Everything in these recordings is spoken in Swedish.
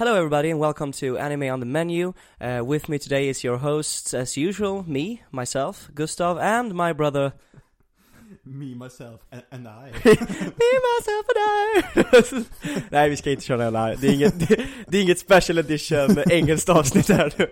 Hello, everybody, and welcome to Anime on the Menu. Uh, with me today is your hosts, as usual, me, myself, Gustav, and my brother, Me, myself and, and I. me, myself, and I. Nej, vi ska inte köra hela, det är inget, det, det är inget special edition engelskt avsnitt här nu.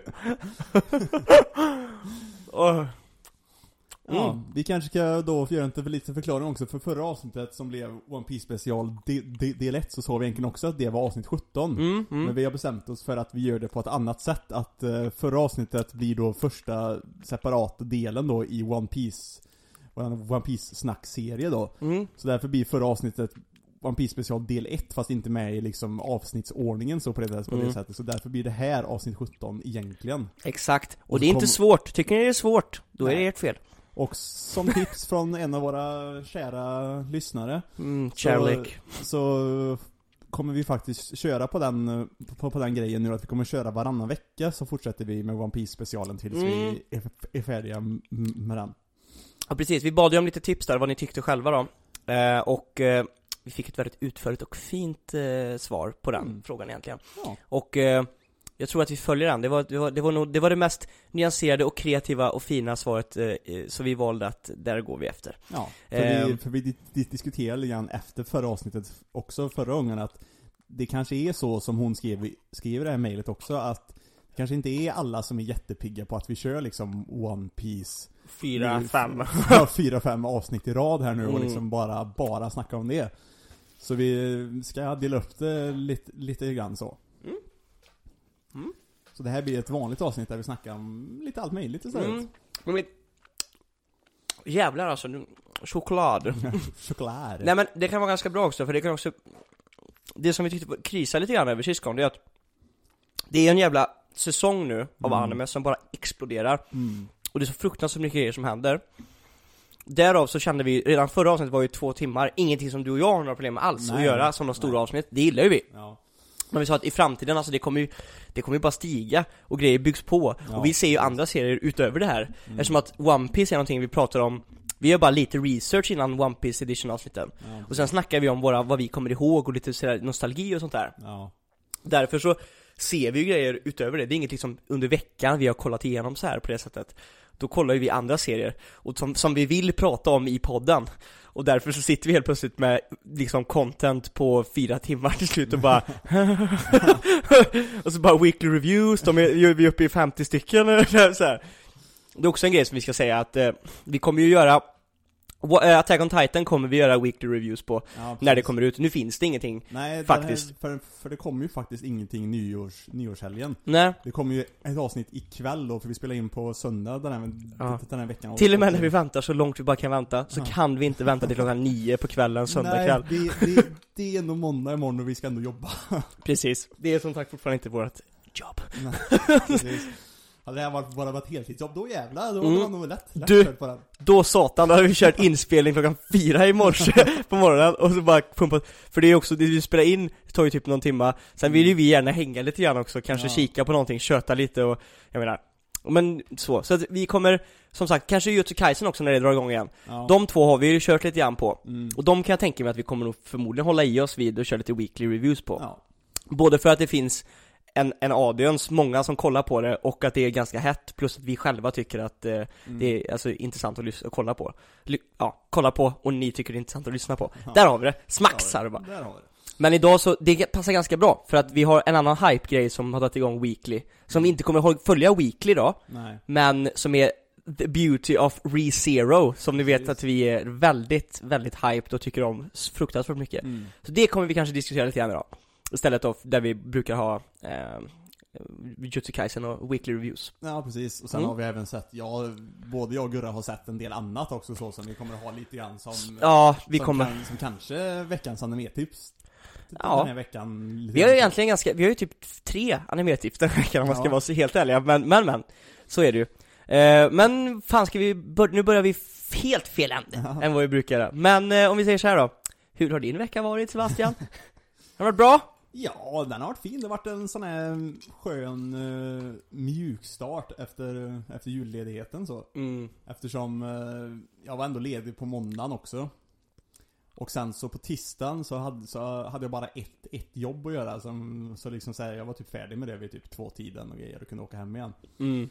Ja, Mm. vi kanske ska då göra en liten förklaring också, för förra avsnittet som blev One Piece special de, de, del 1 så sa vi egentligen också att det var avsnitt 17. Mm, mm. Men vi har bestämt oss för att vi gör det på ett annat sätt, att uh, förra avsnittet blir då första separata delen då i One Piece One Piece snackserie då. Mm. Så därför blir förra avsnittet One Piece special del 1 fast inte med i liksom avsnittsordningen så på det, på det Mm. sättet. Så därför blir det här avsnitt 17 egentligen. Exakt. Och Och det är så inte kom- svårt. Tycker ni det är svårt, då är det Nej. ert fel. Och som tips från en av våra kära lyssnare Mm, så, kärlek. så kommer vi faktiskt köra på den, på, på den grejen nu att vi kommer köra varannan vecka så fortsätter vi med One Piece specialen tills Mm. vi är, är färdiga med den. Ja precis, vi bad ju om lite tips där, vad ni tyckte själva då. Eh, och eh, vi fick ett väldigt utförligt och fint eh, svar på den Mm. frågan egentligen. Ja. Och eh, jag tror att vi följer den, det var, det, var, det, var nog, det var det mest nyanserade och kreativa och fina svaret, eh, eh, så vi valde att där går vi efter. Ja, för, Ehm. vi, för vi di- di- diskuterade lite grann efter förra avsnittet också förra gången att det kanske är så som hon skrev, skrev det här mejlet också att det kanske inte är alla som är jättepigga på att vi kör liksom One Piece Fyra, Nu- fem. ja, fyra, fem avsnitt i rad här nu och Mm. liksom bara, bara snacka om det. Så vi ska dela upp det lite, lite grann så. Mm. Så det här blir ett vanligt avsnitt där vi snackar om lite allt möjligt istället. Mm. Men Jävlar alltså, nu- choklad. Choklad. Nej men det kan vara ganska bra också, för det kan också Det som vi tyckte krisade lite grann över sist det är att Det är en jävla säsong nu av Mm. anime som bara exploderar Mm. Och det är så fruktansvärt mycket grejer som händer Därav så kände vi, redan förra avsnittet var ju två timmar, ingenting som du och jag har några problem med alls att Nej, göra som de stora nej. avsnitt, det gillar ju vi Ja. Men vi sa att i framtiden, alltså det kommer ju Det kommer ju bara stiga, och grejer byggs på, Ja, och vi ser ju andra serier utöver det här. Mm. Eftersom att One Piece är någonting vi pratar om Vi gör bara lite research innan One Piece edition avsnitten Ja. och sen snackar vi om våra, vad vi kommer ihåg och lite sådär nostalgi och sånt där. Ja. Därför så ser vi ju grejer utöver det, det är inget liksom under veckan vi har kollat igenom så här på det sättet då kollar ju vi andra serier, och som, som vi vill prata om i podden Och därför så sitter vi helt plötsligt med liksom content på fyra timmar till slut och bara Och så bara weekly reviews, de är, är vi uppe i 50 stycken eller så här. Det är också en grej som vi ska säga att eh, vi kommer ju göra Attack on Titan kommer vi göra weekly reviews på Ja, när det kommer ut, nu finns det ingenting Nej, faktiskt. faktiskt. för, för det kommer ju faktiskt ingenting nyårs, nyårshelgen. Nej, Det kommer ju ett avsnitt ikväll då, för vi spelar in på söndag den här, Ja. den här veckan. till och med när vi väntar så långt vi bara kan vänta så Ja. kan vi inte vänta till klockan nio på kvällen söndag Nej, kväll det, det, det är ändå måndag imorgon och vi ska ändå jobba. Precis, det är som sagt fortfarande inte vårt jobb Nej, precis. Hade det här varit, bara varit ett heltidsjobb, då jävlar, då Mm. hade man nog lätt, lätt Du- på den. Då satan, då hade vi kört inspelning klockan fyra i morse på morgonen och så bara pumpat För det är också, det vi spelar in tar ju typ någon timma Sen vill ju vi gärna hänga lite grann också, kanske Ja. kika på någonting, köta lite och Jag menar Men så, så att vi kommer Som sagt, kanske Jutsu Kaisen också när det drar igång igen Ja. De två har vi ju kört lite grann på Mm. Och de kan jag tänka mig att vi kommer nog förmodligen hålla i oss vid och köra lite weekly reviews på Ja. Både för att det finns en, en audience, många som kollar på det och att det är ganska hett plus att vi själva tycker att eh, Mm. det är alltså intressant att, lys- att kolla på Ly- Ja, kolla på och ni tycker det är intressant att lyssna på Ja. Där har vi det! Där här bara. Där har vi det. Men idag så, det passar ganska bra för att vi har en annan hype-grej som har dragit igång weekly Som vi inte kommer följa weekly då Nej. Men som är The Beauty of ReZero Som ni vet att vi är väldigt, väldigt hyped och tycker om fruktansvärt mycket Mm. Så det kommer vi kanske diskutera lite grann idag Istället då, där vi brukar ha eh, Jutsu Kaisen och weekly reviews Ja, precis. Och sen Mm. har vi även sett, ja, både jag och Gurra har sett en del annat också så som vi kommer att ha lite grann som Ja, vi som kommer Kan, som kanske veckans animetips. Ja. Den här veckan. Vi har ju egentligen ganska, vi har ju typ tre animetips den veckan om man ska Ja. vara så helt ärliga, men, men, men Så är det ju eh, Men fan ska vi, bör, nu börjar vi helt fel ände Ja. än vad vi brukar göra Men eh, om vi säger så här då Hur har din vecka varit Sebastian? har det varit bra? Ja, den har varit fin. Det har varit en sån här skön uh, mjukstart efter, efter julledigheten så. Mm. Eftersom eh, jag var ändå ledig på måndagen också. Och sen så på tisdagen så hade, så hade jag bara ett, ett jobb att göra. Som, så liksom så här, jag var typ färdig med det vid typ två tiden och grejer och kunde åka hem igen. Mm.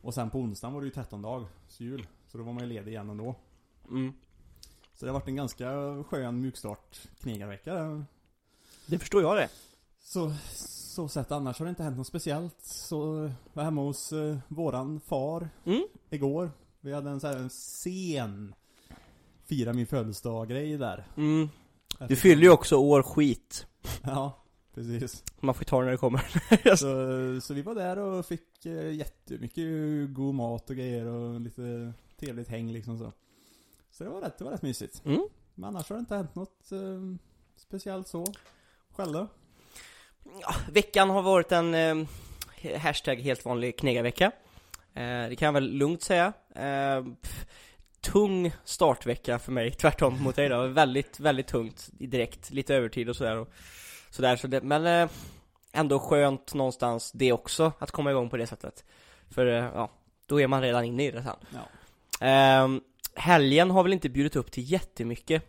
Och sen på onsdagen var det ju 13 dag, jul. Så då var man ju ledig igen ändå. Mm. Så det har varit en ganska skön mjukstart knegarvecka. Det förstår jag det. Så, så sett annars har det inte hänt något speciellt. Så var hemma hos eh, våran far Mm. igår. Vi hade en så här en sen fira min födelsedag grej där. Mm. Du fyller ju också år skit. Ja, precis. Man får ta det när det kommer. Så, så vi var där och fick eh, jättemycket god mat och grejer och lite trevligt häng liksom så. Så det var rätt, det var rätt mysigt. Mm. Men annars har det inte hänt något eh, speciellt så. Själv då? Ja, veckan har varit en eh, hashtag helt vanlig knegarvecka. Eh, det kan jag väl lugnt säga. Eh, pff, tung startvecka för mig, tvärtom mot dig då. Väldigt, väldigt tungt direkt. Lite övertid och sådär. Och, sådär så det, men eh, ändå skönt någonstans det också, att komma igång på det sättet. För eh, ja, då är man redan inne i det sen. Ja. Eh, helgen har väl inte bjudit upp till jättemycket.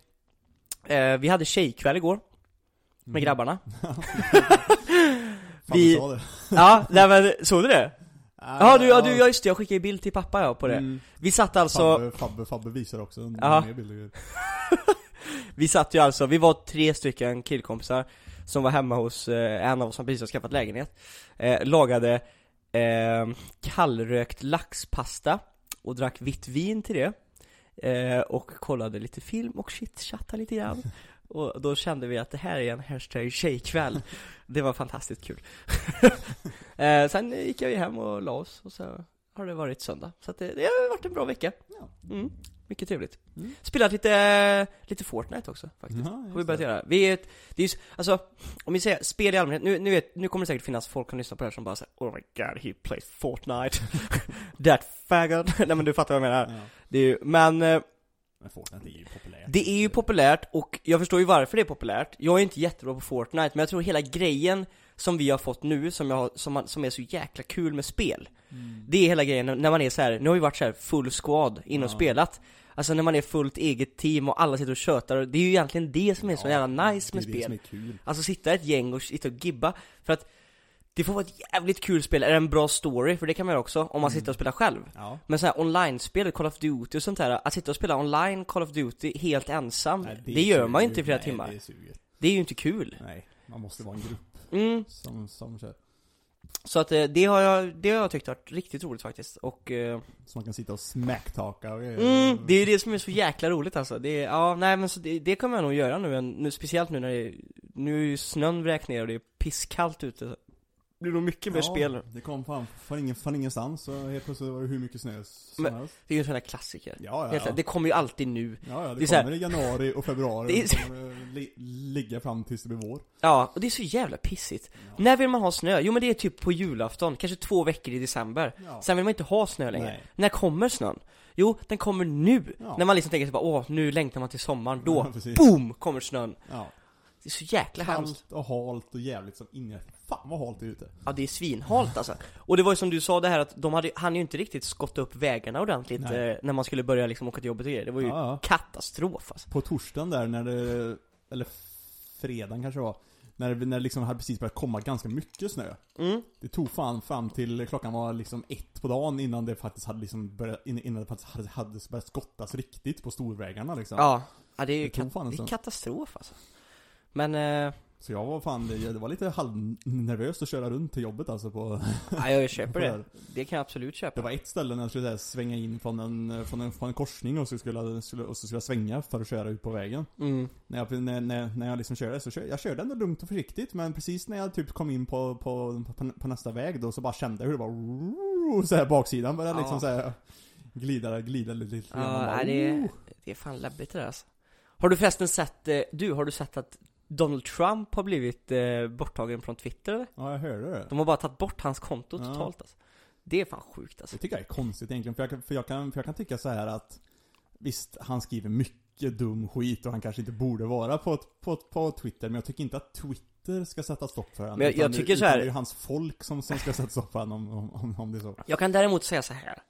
Eh, vi hade tjejkväll igår, med grabbarna. Fan, Vi- sa det. Ja, nej men, såg du det? Ja du, ja, du, ja just det, jag skickade bild till pappa ja på det. Mm. Vi satt alltså, Fabbe, Fabbe, Fabbe visar också en Ja. mer bilder. vi satt ju alltså, vi var tre stycken killkompisar som var hemma hos eh, en av oss som precis har skaffat lägenhet. Eh, lagade eh, kallrökt laxpasta och drack vitt vin till det. Eh, och kollade lite film och chitchattade lite grann. Och då kände vi att det här är en hashtag tjejkväll. Det var fantastiskt kul. eh, sen gick jag ju hem och la oss och så har det varit söndag. Så det, det har varit en bra vecka. Mm, mycket trevligt. Mm. Spelat lite, lite Fortnite också faktiskt. Ja, har vi börjat det. göra. Vi är, ett- det är ju, alltså, om vi säger spel i allmänhet, nu, nu, vet, nu kommer det säkert finnas folk som lyssnar på det här som bara säger Oh my god, he plays Fortnite. That faggot. Nej men du fattar vad jag menar. Ja. Det är ju, men eh, Men Fortnite är ju populärt. det är ju populärt och jag förstår ju varför det är populärt. Jag är inte jättebra på Fortnite, men jag tror hela grejen som vi har fått nu, som, jag, som, som är så jäkla kul med spel. Mm. Det är hela grejen när- man är så här. nu har vi varit så här full squad in och Ja. spelat. Alltså när man är fullt eget team och alla sitter och tjötar, det är ju egentligen det som är så jävla nice med det är det spel. som är kul. Alltså sitta ett gäng och sitta och gibba, för att det får vara ett jävligt kul spel, är det en bra story? För det kan man göra också, om man sitter och spelar själv. Ja. Men så här online-spel, Call of Duty och sånt där, att sitta och spela online Call of Duty helt ensam, Nej, det, gör man ju inte i flera Nej, timmar. Det. Det är ju inte kul. Nej, man måste vara en grupp Mm, som, som kör. så att eh, det har jag, det har jag tyckt varit riktigt roligt faktiskt. Och eh, Så man kan sitta och smacktalka och. Mm, det är ju det som är så jäkla roligt alltså. Det ja, nej men så det, det kommer jag nog göra nu, nu speciellt nu när det nu är ju snön vräkt ner och det är pisskallt ute. Det blir nog mycket mer spel. Det kom fan från, ingen, från ingenstans så helt plötsligt var det hur mycket snö som Men- helst. Det är ju en sån här klassiker. Ja, ja, ja. Det kommer ju alltid nu. ja, ja, det, det så här- kommer i januari och februari Det är och så- det kommer li, ligga fram tills det blir vår. Ja, och det är så jävla pissigt. Ja. När vill man ha snö? Jo men det är typ på julafton, kanske två veckor i december. Ja. Sen vill man inte ha snö längre. Nej. När kommer snön? Jo, den kommer nu! Ja. När man liksom tänker bara, åh, nu längtar man till sommaren. Då, Ja, boom, kommer snön. Ja. Det är så jäkla hemskt. Kallt och halt och jävligt som inget. Fan vad halt det är ute. Ja det är svinhalt alltså. Och det var ju som du sa det här att de hade, han ju inte riktigt skotta upp vägarna ordentligt eh, när man skulle börja liksom åka till jobbet och grejer. Det var ju Ja, ja. katastrof alltså. På torsdagen där när det, eller fredagen kanske det var. När det, när det liksom hade precis börjat komma ganska mycket snö. Mm. Det tog fan fram till klockan var liksom ett på dagen innan det faktiskt hade liksom börjat, innan det faktiskt hade, hade börjat skottas riktigt på storvägarna liksom. Ja, ja det är ju Det kat- fan det är katastrof alltså. Men, eh, Så jag var fan, det, var lite halvnervöst att köra runt till jobbet alltså på ja, jag köper det. det. Kan jag absolut köpa. Det var ett ställe när jag skulle där, svänga in från en, från en, från en korsning och så skulle, och så skulle jag svänga för att köra ut på vägen. Mm. När jag, när, när, när jag liksom körde så kör, jag körde ändå lugnt och försiktigt men precis när jag typ kom in på, på, på, på nästa väg då så bara kände jag hur det var så här baksidan började Ja. liksom så här glida, glida lite. lite Ja, bara, det, är, det är fan läbbigt det där alltså. Har du förresten sett, eh, du, har du sett att Donald Trump har blivit eh, borttagen från Twitter eller? Ja, jag hörde det. De har bara tagit bort hans konto Ja. totalt alltså. Det är fan sjukt alltså. Det tycker jag är konstigt egentligen, för jag, kan- för jag, kan, för jag kan tycka så här att Visst, han skriver mycket dum skit och han kanske inte borde vara på, på, på Twitter, men jag tycker inte att Twitter ska sätta stopp för honom. Men jag- jag tycker det, så här- det är ju hans folk som, som ska sätta stopp för honom om, om, om det är så. Jag kan däremot säga så här.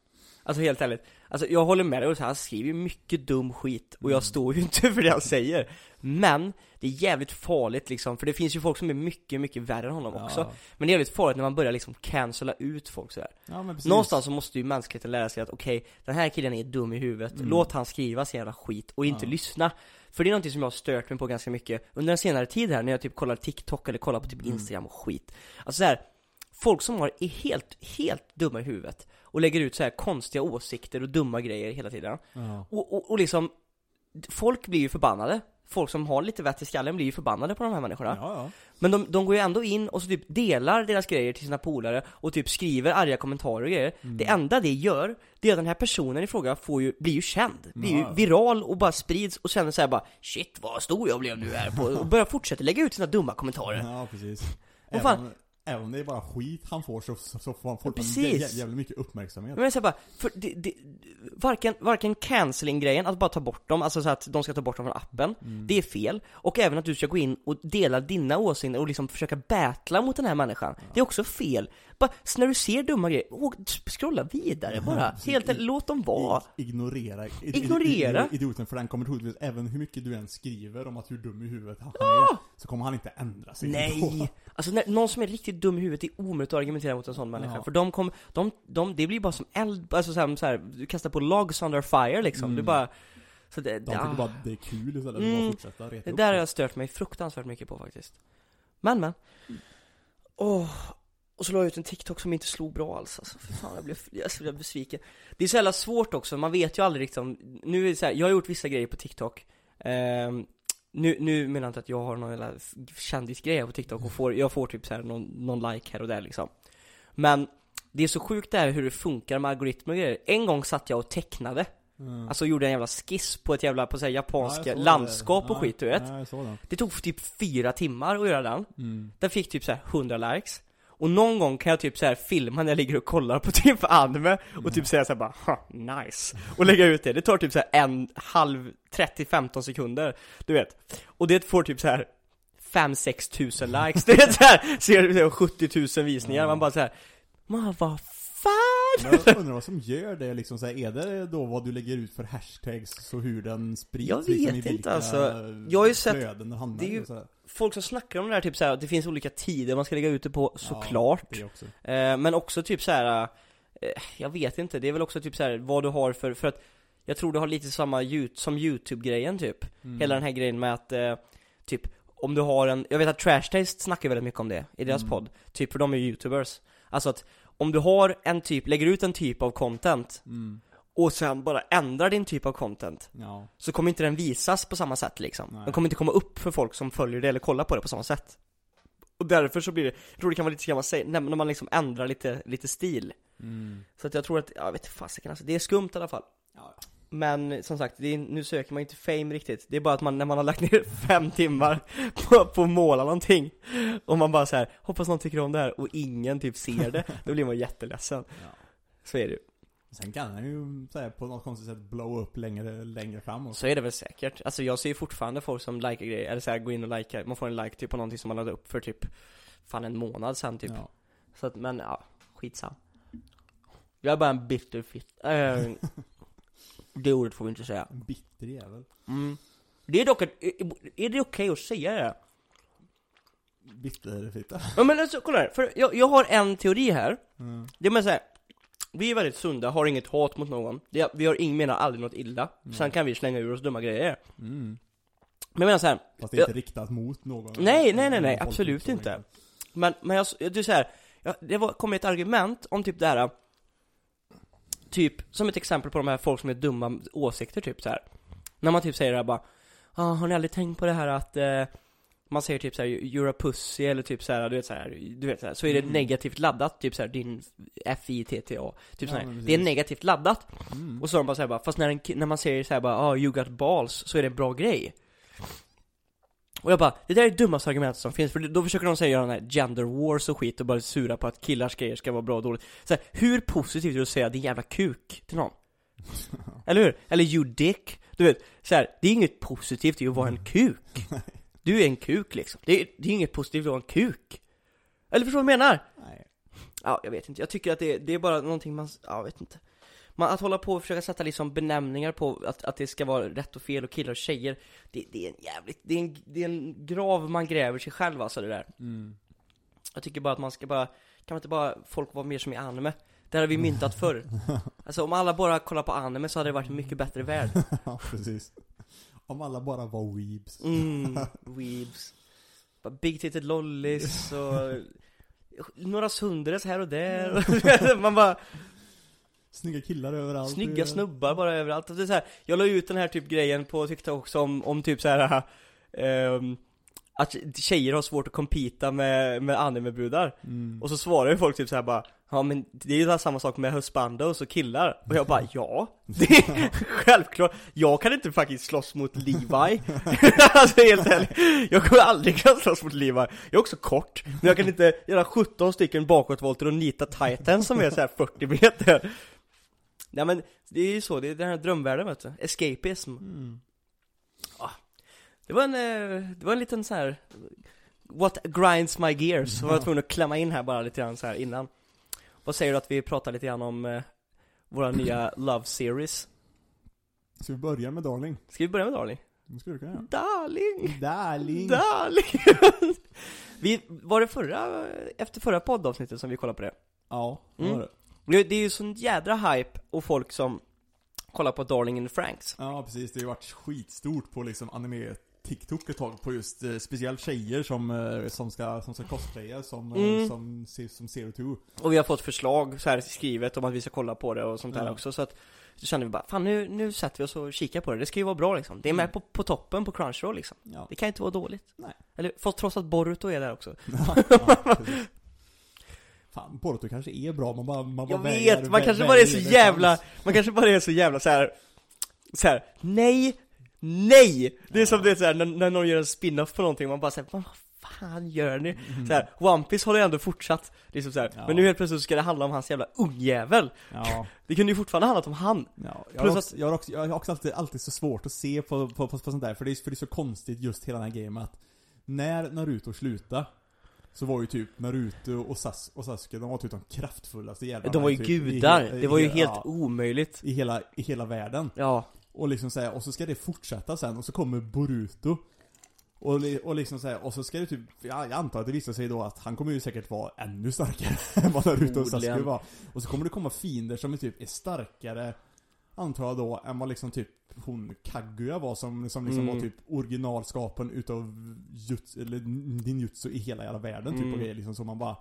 Alltså helt ärligt, alltså jag håller med dig, han skriver ju mycket dum skit och jag Mm. står ju inte för det han säger Men, det är jävligt farligt liksom, för det finns ju folk som är mycket, mycket värre än honom också Ja. Men det är jävligt farligt när man börjar liksom cancella ut folk sådär Ja. Någonstans så måste ju mänskligheten lära sig att okej, den här killen är dum i huvudet, Mm. låt han skriva sin jävla skit och inte Ja. lyssna För det är någonting som jag har stört mig på ganska mycket under en senare tid här när jag typ kollar TikTok eller kollar på typ Mm. Instagram och skit Alltså så här, folk som har, är helt, helt dumma i huvudet och lägger ut så här konstiga åsikter och dumma grejer hela tiden Ja. och, och, och liksom, folk blir ju förbannade Folk som har lite vett i skallen blir ju förbannade på de här människorna Ja, ja. men de, de går ju ändå in och så typ delar deras grejer till sina polare och typ skriver arga kommentarer och grejer Mm. Det enda det gör, det är att den här personen i fråga får ju, blir ju känd Blir ju viral och bara sprids och känner såhär bara Shit vad stor jag blev nu här på och börjar fortsätta lägga ut sina dumma kommentarer Ja, precis. Vad fan? Även, även om det är bara skit han får så, så, så får han jä, jävligt mycket uppmärksamhet. Men säger bara, för det, det, varken, varken cancelling-grejen, att bara ta bort dem, alltså så att de ska ta bort dem från appen, Mm. det är fel. Och även att du ska gå in och dela dina åsikter och liksom försöka battla mot den här människan, det är också fel. Bara, så när du ser dumma grejer, åh, scrolla vidare bara. Helt enkelt, låt dem vara. I- Ignorera, i- Ignorera? i- idioten för den kommer troligtvis, även hur mycket du än skriver om att hur dum i huvudet han är, så kommer han inte ändra sig. Nej! Alltså när, någon som är riktigt dum i huvudet, det är omöjligt att argumentera mot en sån människa. Ja. För de kommer, de, de, det blir bara som eld, alltså så här, så här, du kastar på logs under fire liksom. Mm. Är bara, så det, De tycker bara det är kul istället, Mm. bara fortsätta reta Det där har jag stört mig fruktansvärt mycket på faktiskt Men men Åh Och så la jag ut en TikTok som inte slog bra alls alltså. För fan, jag blev, jag blev besviken Det är så jävla svårt också, man vet ju aldrig liksom Nu är det så här, jag har gjort vissa grejer på TikTok Ehm, nu, nu menar jag inte att jag har någon jävla kändisgrej på TikTok och får, jag får typ så här någon, någon like här och där liksom Men det är så sjukt det här hur det funkar med algoritmer och grejer En gång satt jag och tecknade Mm. Alltså gjorde en jävla skiss på ett jävla, på så här Ja, japanska det. landskap och Ja, skit du vet Ja, den. det tog typ fyra timmar att göra den Mm. Den fick typ så här 100 likes Och någon gång kan jag typ så här filma när jag ligger och kollar på typ anime Och typ säga så här bara ha, nice Och lägga ut det, det tar typ så här en halv 30-15 sekunder Du vet Och det får typ så här 5-6 tusen likes, såhär, ser så här 70 000 visningar, man bara såhär Man vad fan? Jag undrar vad som gör det liksom så här, är det då vad du lägger ut för hashtags så hur den sprids Jag vet liksom, i inte, vilka alltså. Jag har ju sett- det är ju- i och så här. Folk som snackar om det här typ såhär, det finns olika tider man ska lägga ut det på, såklart Ja, det också. Eh, men också typ så här. Eh, jag vet inte, det är väl också typ så här vad du har för, för att jag tror du har lite samma som YouTube-grejen typ. Mm. Hela den här grejen med att, eh, typ, om du har en, jag vet att Trash Taste snackar väldigt mycket om det i deras Mm. podd. Typ, för de är ju YouTubers. Alltså att, om du har en typ, lägger ut en typ av content Mm. Och sen bara ändrar din typ av content Ja. så kommer inte den visas på samma sätt liksom. Nej. Den kommer inte komma upp för folk som följer det eller kollar på det på samma sätt. Och därför så blir det, jag tror det kan vara lite som man säger, när man liksom ändrar lite, lite stil. Mm. Så att jag tror att, jag vet fasiken alltså, det är skumt i alla fall. Ja. Men som sagt, är, nu söker man inte fame riktigt. Det är bara att man, när man har lagt ner fem timmar på, på att måla någonting och man bara så här, hoppas någon tycker om det här och ingen typ ser det, då blir man jätteledsen. Ja. Så är det ju. Sen kan den ju så här, på något konstigt sätt blow upp längre, längre fram också. Så är det väl säkert. Alltså jag ser ju fortfarande folk som likar grejer, eller så här, går in och likar, man får en like typ på någonting som man laddade upp för typ Fan en månad sen typ. Ja. Så att, men ja, skitsam. Jag är bara en bitter fitt. Äh, det ordet får vi inte säga. En bitter jävel. Mm. Det är dock ett, är det okej att säga det? Bitterfitta. Ja men alltså, kolla här, för jag, jag har en teori här. Mm. Det är med säga vi är väldigt sunda, har inget hat mot någon. Det, vi har ingen menar aldrig något illa. Sen kan vi slänga ur oss dumma grejer. Mm. Men jag menar så här, Fast det är inte riktat mot någon. Nej, nej, nej, nej, Folk absolut så inte. enkelt. Men, men jag, du säger ja, det var, kom ett argument om typ det här Typ, som ett exempel på de här folk som är dumma åsikter typ så här. När man typ säger det här bara ah, Har ni aldrig tänkt på det här att eh, Man säger typ så här, you're a pussy eller typ så här, du vet så här, du vet så här, så är det Mm. negativt laddat, typ så här, din F-I-T-T-A Typ Ja, så här. Det är negativt laddat Mm. och så har de bara såhär bara, fast när, en, när man säger såhär bara ah, you got balls, så är det en bra grej Och jag bara, det där är det dummaste argumentet som finns, för då försöker de säga den här gender wars och skit och bara sura på att killars grejer ska vara bra och dåligt så här, hur positivt är det att säga din jävla kuk till någon? Eller hur? Eller you dick, du vet, så här, det är inget positivt i att vara en kuk Du är en kuk liksom, det är, det är inget positivt att vara en kuk Eller förstår du vad jag menar? Nej. Ja, jag vet inte, jag tycker att det, det är bara någonting man, ja, jag vet inte man, att hålla på och försöka sätta liksom benämningar på att, att det ska vara rätt och fel och killar och tjejer Det, det är en jävligt, det är en, det är en grav man gräver sig själv alltså det där Mm. Jag tycker bara att man ska bara, kan man inte bara folk vara mer som i anime? Det har vi myntat förr Alltså om alla bara kollar på anime så hade det varit en mycket bättre värld Ja, precis. Om alla bara var weebs. Mm, weebs Big titted lollis och Några sundares här och där Man bara, Snygga killar överallt. snygga snubbar bara överallt det är så här, Jag la ut den här typ grejen på TikTok också om, om typ så här ehm, Att tjejer har svårt att competa med, med anime-brudar Mm. Och så svarar ju folk typ så här bara Ja men det är ju samma sak med husbandos och killar. Och jag bara ja, det är självklart. Jag kan inte faktiskt slåss mot Levi. Alltså helt ärligt. Jag kommer aldrig kunna slåss mot Levi. Jag är också kort Men jag kan inte göra 17 stycken bakåtvolter och nita titan som är så här 40 meter. Nej men det är ju så, det är den här drömvärlden vet du. Escapism. Mm. Det var en, eh, det var en liten så här. What grinds my gears, var jag tvungen att klämma in här bara lite grann så här innan Vad säger du att vi pratar lite grann om eh, våra nya Love Series? Ska vi börja med Darling? Ska vi börja med Darling? Det skulle du kunna göra. Darling! Darling! Darling! vi, var det förra, efter förra poddavsnittet som vi kollade på det? Ja, det Mm. var det. Det, det är ju sån jädra hype och folk som kollar på Darling in the Franks Ja, precis. Det har ju varit skitstort på liksom anime TikTok ett tag på just eh, speciellt tjejer som, eh, som ska, som ska cosplaya som, eh, Mm. som, som Zero Two. Och vi har fått förslag så här skrivet om att vi ska kolla på det och sånt där Ja. också så att Så kände vi bara, fan nu, nu sätter vi oss och kikar på det, det ska ju vara bra liksom Det är med Mm. på, på toppen på Crunchyroll liksom Ja. Det kan inte vara dåligt Nej. Eller, fast trots att Boruto är där också ja, precis. Fan, Boruto kanske är bra, man bara, man bara Jag vet, man vä- kanske bara är så det jävla, man kanske bara är så jävla så här. Så här, nej, nej! Det är som det är så här, när, när någon gör en spin-off på någonting, man bara säger vad fan gör ni? Så här, One Piece har ju ändå fortsatt, liksom så här. Ja. men nu helt plötsligt ska det handla om hans jävla ungjävel Ja, Det kunde ju fortfarande handlat om han ja. Jag, Plus har att- också, jag har också, jag har också alltid, alltid så svårt att se på, på, på, på sånt där, för det, är, för det är så konstigt just hela den här grejen med att när Naruto slutade så var ju typ Naruto och, Sas och Sasuke, de var typ de kraftfullaste jävlarna De var ju typ, gudar, i, det var ju i- helt ja, omöjligt i, hela, I hela världen. Ja, Och liksom säga, och så ska det fortsätta sen, och så kommer Boruto och, och liksom säga, och så ska det typ, ja, jag antar att det visar sig då att han kommer ju säkert vara ännu starkare än vad Naruto och Sasuke var. Och så kommer det komma fiender som är typ är starkare, antar jag då, än vad liksom typ hon Kaguya var som, som liksom Mm. var typ originalskapen utav jutsu, eller ninjutsu i hela jävla världen typ Mm. och grejer liksom, så man bara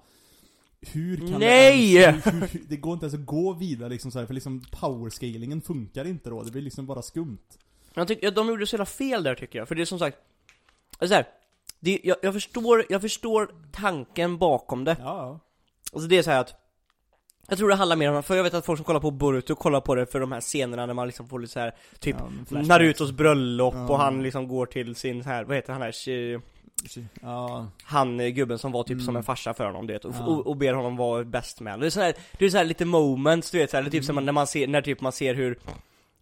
hur kan Nej! det ens, hur, hur, hur, Det går inte ens att gå vidare liksom så här, för liksom powerscalingen funkar inte då, det blir liksom bara skumt. jag tycker, de gjorde så jävla fel där tycker jag, för det är som sagt så här, det, jag, jag förstår, jag förstår tanken bakom det Ja. Alltså det är så här att Jag tror det handlar mer om, för jag vet att folk som kollar på Boruto kollar på det för de här scenerna när man liksom får lite så här Typ Ja. Narutos bröllop Ja. och han liksom går till sin så här, vad heter han här, Ja, han eh, gubben som var typ som Mm. en farsa för honom du vet, och, Ja. och, och ber honom vara bäst man. Det är så här, det är så här lite moments du vet, så här, det är typ som Mm. när man ser, när typ man ser hur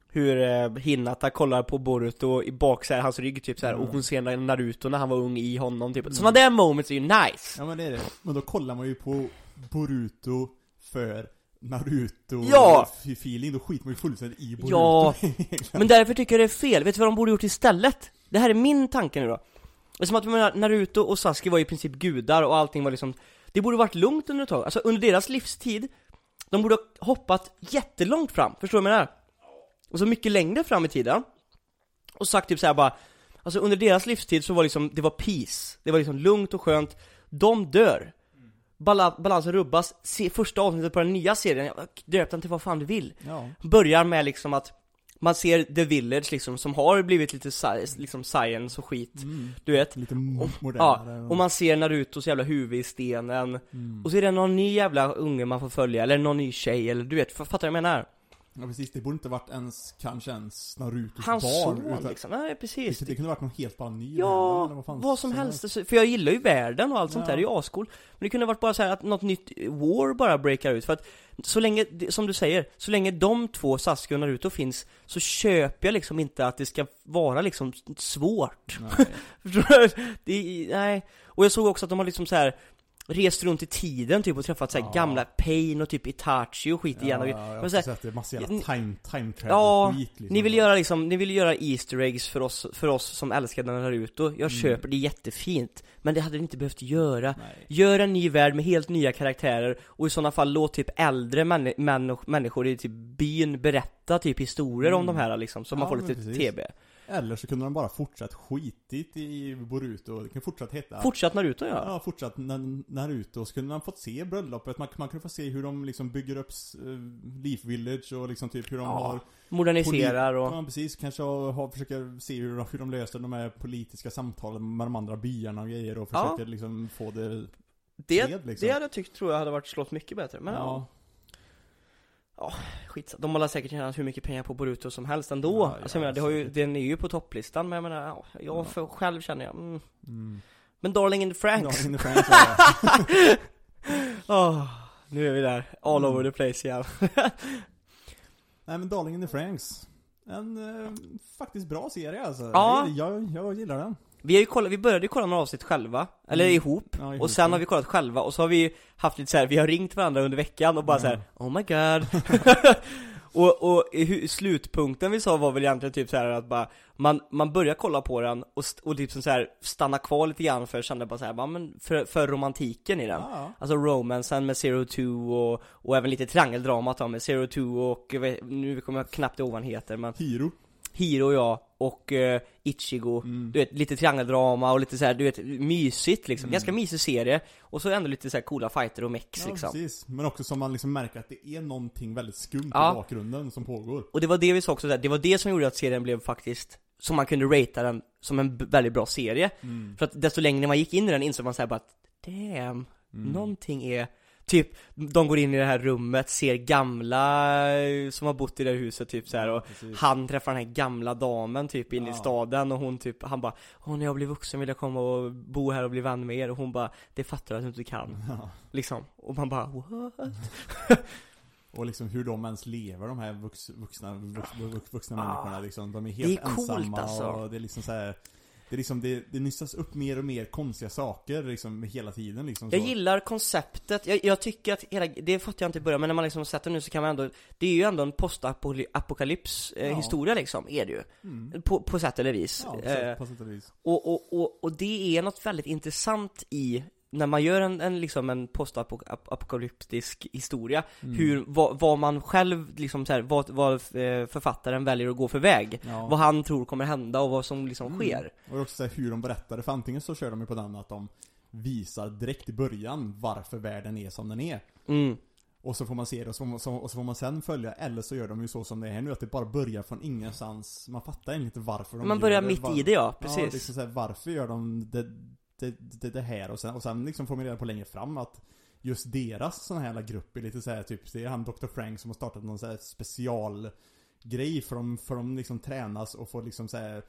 hur eh, Hinata kollar på Boruto i bak så här, hans rygg typ så här, Mm. och hon ser Naruto när han var ung i honom typ. Sådana där moments är ju nice! ja men det är det. Men då kollar man ju på Boruto för Naruto Ja! f- feeling, då skiter man ju fullständigt i Boruto. Ja. Men därför tycker jag det är fel, vet du vad de borde gjort istället? Det här är min tanke nu då som att menar, Naruto och Sasuke var i princip gudar och allting var liksom Det borde varit lugnt under ett tag, alltså under deras livstid De borde ha hoppat jättelångt fram, förstår du vad jag menar? Och så mycket längre fram i tiden. Och sagt typ såhär bara Alltså under deras livstid så var liksom, det var peace. Det var liksom lugnt och skönt. De dör. Bala- Balansen rubbas, se första avsnittet på den nya serien, döp den till vad fan du vill. Ja. börjar med liksom att man ser The Village liksom, som har blivit lite sci- liksom science och skit, Mm. du vet Lite mo- Ja, modernare. och man ser Narutos jävla huvud i stenen, mm. och så är det någon ny jävla unge man får följa, eller någon ny tjej, eller du vet, fattar du vad jag menar? Ja precis, det borde inte varit ens, kanske ens Narutos Hans barn. son utan- liksom, nej precis. Det, det kunde varit någon helt bara ny Ja, eller fan vad som helst, Alltså, för jag gillar ju världen och allt sånt Ja. där, det är ju ascool Men det kunde varit bara så här att något nytt war bara breakar ut, för att så länge, som du säger, så länge de två, Sasuke och Naruto finns, så köper jag liksom inte att det ska vara liksom svårt. Nej. Det, nej. Och jag såg också att de har liksom så här rest runt i tiden typ och träffat såhär Ja. gamla Pain och typ Itachi och skit igen och, ja, jag har så här, sett det, massa jävla Ni- time, time travel Ja, skit liksom. Ni vill göra liksom, ni vill göra Easter eggs för oss, för oss som älskar Naruto Jag Mm. köper det jättefint Men det hade ni inte behövt göra Nej. Gör en ny värld med helt nya karaktärer och i sådana fall låt typ äldre män, män, människor i typ byn berätta typ historier om Mm. de här liksom, så man Ja, får lite precis. TB Eller så kunde de bara fortsatt skitit i Boruto, det kan fortsatt heta Fortsatt Naruto ja, Ja, fortsatt Na- Naruto, så kunde man fått se bröllopet, man, man kunde få se hur de liksom bygger upp uh, Leaf Village och liksom typ hur de Ja, har moderniserar och Ja precis, kanske har, har, försöker se hur, hur de löser de här politiska samtalen med de andra byarna och grejer och Ja. försöker liksom få det det, fred, liksom. det hade jag tyckt, tror jag hade varit slått mycket bättre men ja, ja. Skitsamma De har säkert tjänat hur mycket pengar på Boruto som helst ändå Ja, Alltså jag ja, menar, det har ju, den är ju på topplistan men jag menar, ja, jag Ja. för, själv känner jag, mm. Mm. Men Darling in the Franks Darling in the Franks. Åh, nu är vi där, all Mm. over the place igen Nej men Darling in the Franks En eh, faktiskt bra serie alltså. Ja. Jag, jag, jag gillar den. Vi har ju kollat, vi började ju kolla några avsnitt själva, eller Mm. ihop Ja, ihop, Och sen har vi kollat själva och så har vi haft lite så här, vi har ringt varandra under veckan och bara Ja. så här: Oh my god Och, och i hu- slutpunkten vi sa var väl egentligen typ så här att bara Man, man börjar kolla på den och, och typ så här stanna kvar lite grann för kände bara så här, men för, för romantiken i den Ja, Alltså romansen med Zero Two och, och även lite triangeldramat då med Zero Two och, nu kommer jag knappt ihåg vad han heter men Hiro. Hiro och jag och eh, Ichigo Mm. Du vet, lite triangeldrama och lite så här, du vet, mysigt liksom, Mm. ganska mysig serie Och så ändå lite så här coola fighter och mex Ja, liksom precis. Men också som man liksom märker att det är någonting väldigt skumt Ja. i bakgrunden som pågår. Och det var det vi sa också, det var det som gjorde att serien blev faktiskt Som man kunde ratea den som en väldigt bra serie Mm. För att desto längre man gick in i den insåg man så här bara att Damn, Mm. någonting är Typ, de går in i det här rummet, ser gamla eh, som har bott i det här huset typ så här och Precis. Han träffar den här gamla damen typ inne i Ja. staden och hon typ, han bara Åh när jag blir vuxen vill jag komma och bo här och bli vän med er och hon bara Det fattar du att du inte kan Ja. Liksom, och man bara what? Och liksom hur de ens lever, de här vux, vuxna, vux, vux, vuxna Ah. människorna liksom. De är Det helt ensamma alltså. och det är liksom så här. Det är liksom, det, det nystas upp mer och mer konstiga saker liksom hela tiden liksom Jag så. gillar konceptet, jag, jag tycker att hela, det fattar jag inte i början men när man liksom sett det nu så kan man ändå Det är ju ändå en postapokalyps eh, Ja. historia liksom, är det ju Mm. På, på sätt eller vis Ja, på eh, sätt- på sätt och vis. och, och, och, och det är något väldigt intressant i när man gör en, en liksom en postapokalyptisk historia, Mm. hur, vad, vad man själv liksom så här, vad, vad eh, författaren väljer att gå för väg Ja. Vad han tror kommer hända och vad som liksom Mm. sker Och också så här, hur de berättar det, för antingen så kör de ju på den att de visar direkt i början varför världen är som den är. mm. Och så får man se det och så får man, så, och så får man sen följa, eller så gör de ju så som det är nu, att det bara börjar från ingenstans. Man fattar egentligen inte varför de Man gör börjar det. mitt i det ja, Ja, precis liksom så här, varför gör de det, det, det, det här? Och sen, och sen liksom får man reda på längre fram att just deras sån här grupp är lite så här, typ, det är han Dr. Frank som har startat någon så här specialgrej för de, för de liksom tränas och får liksom så här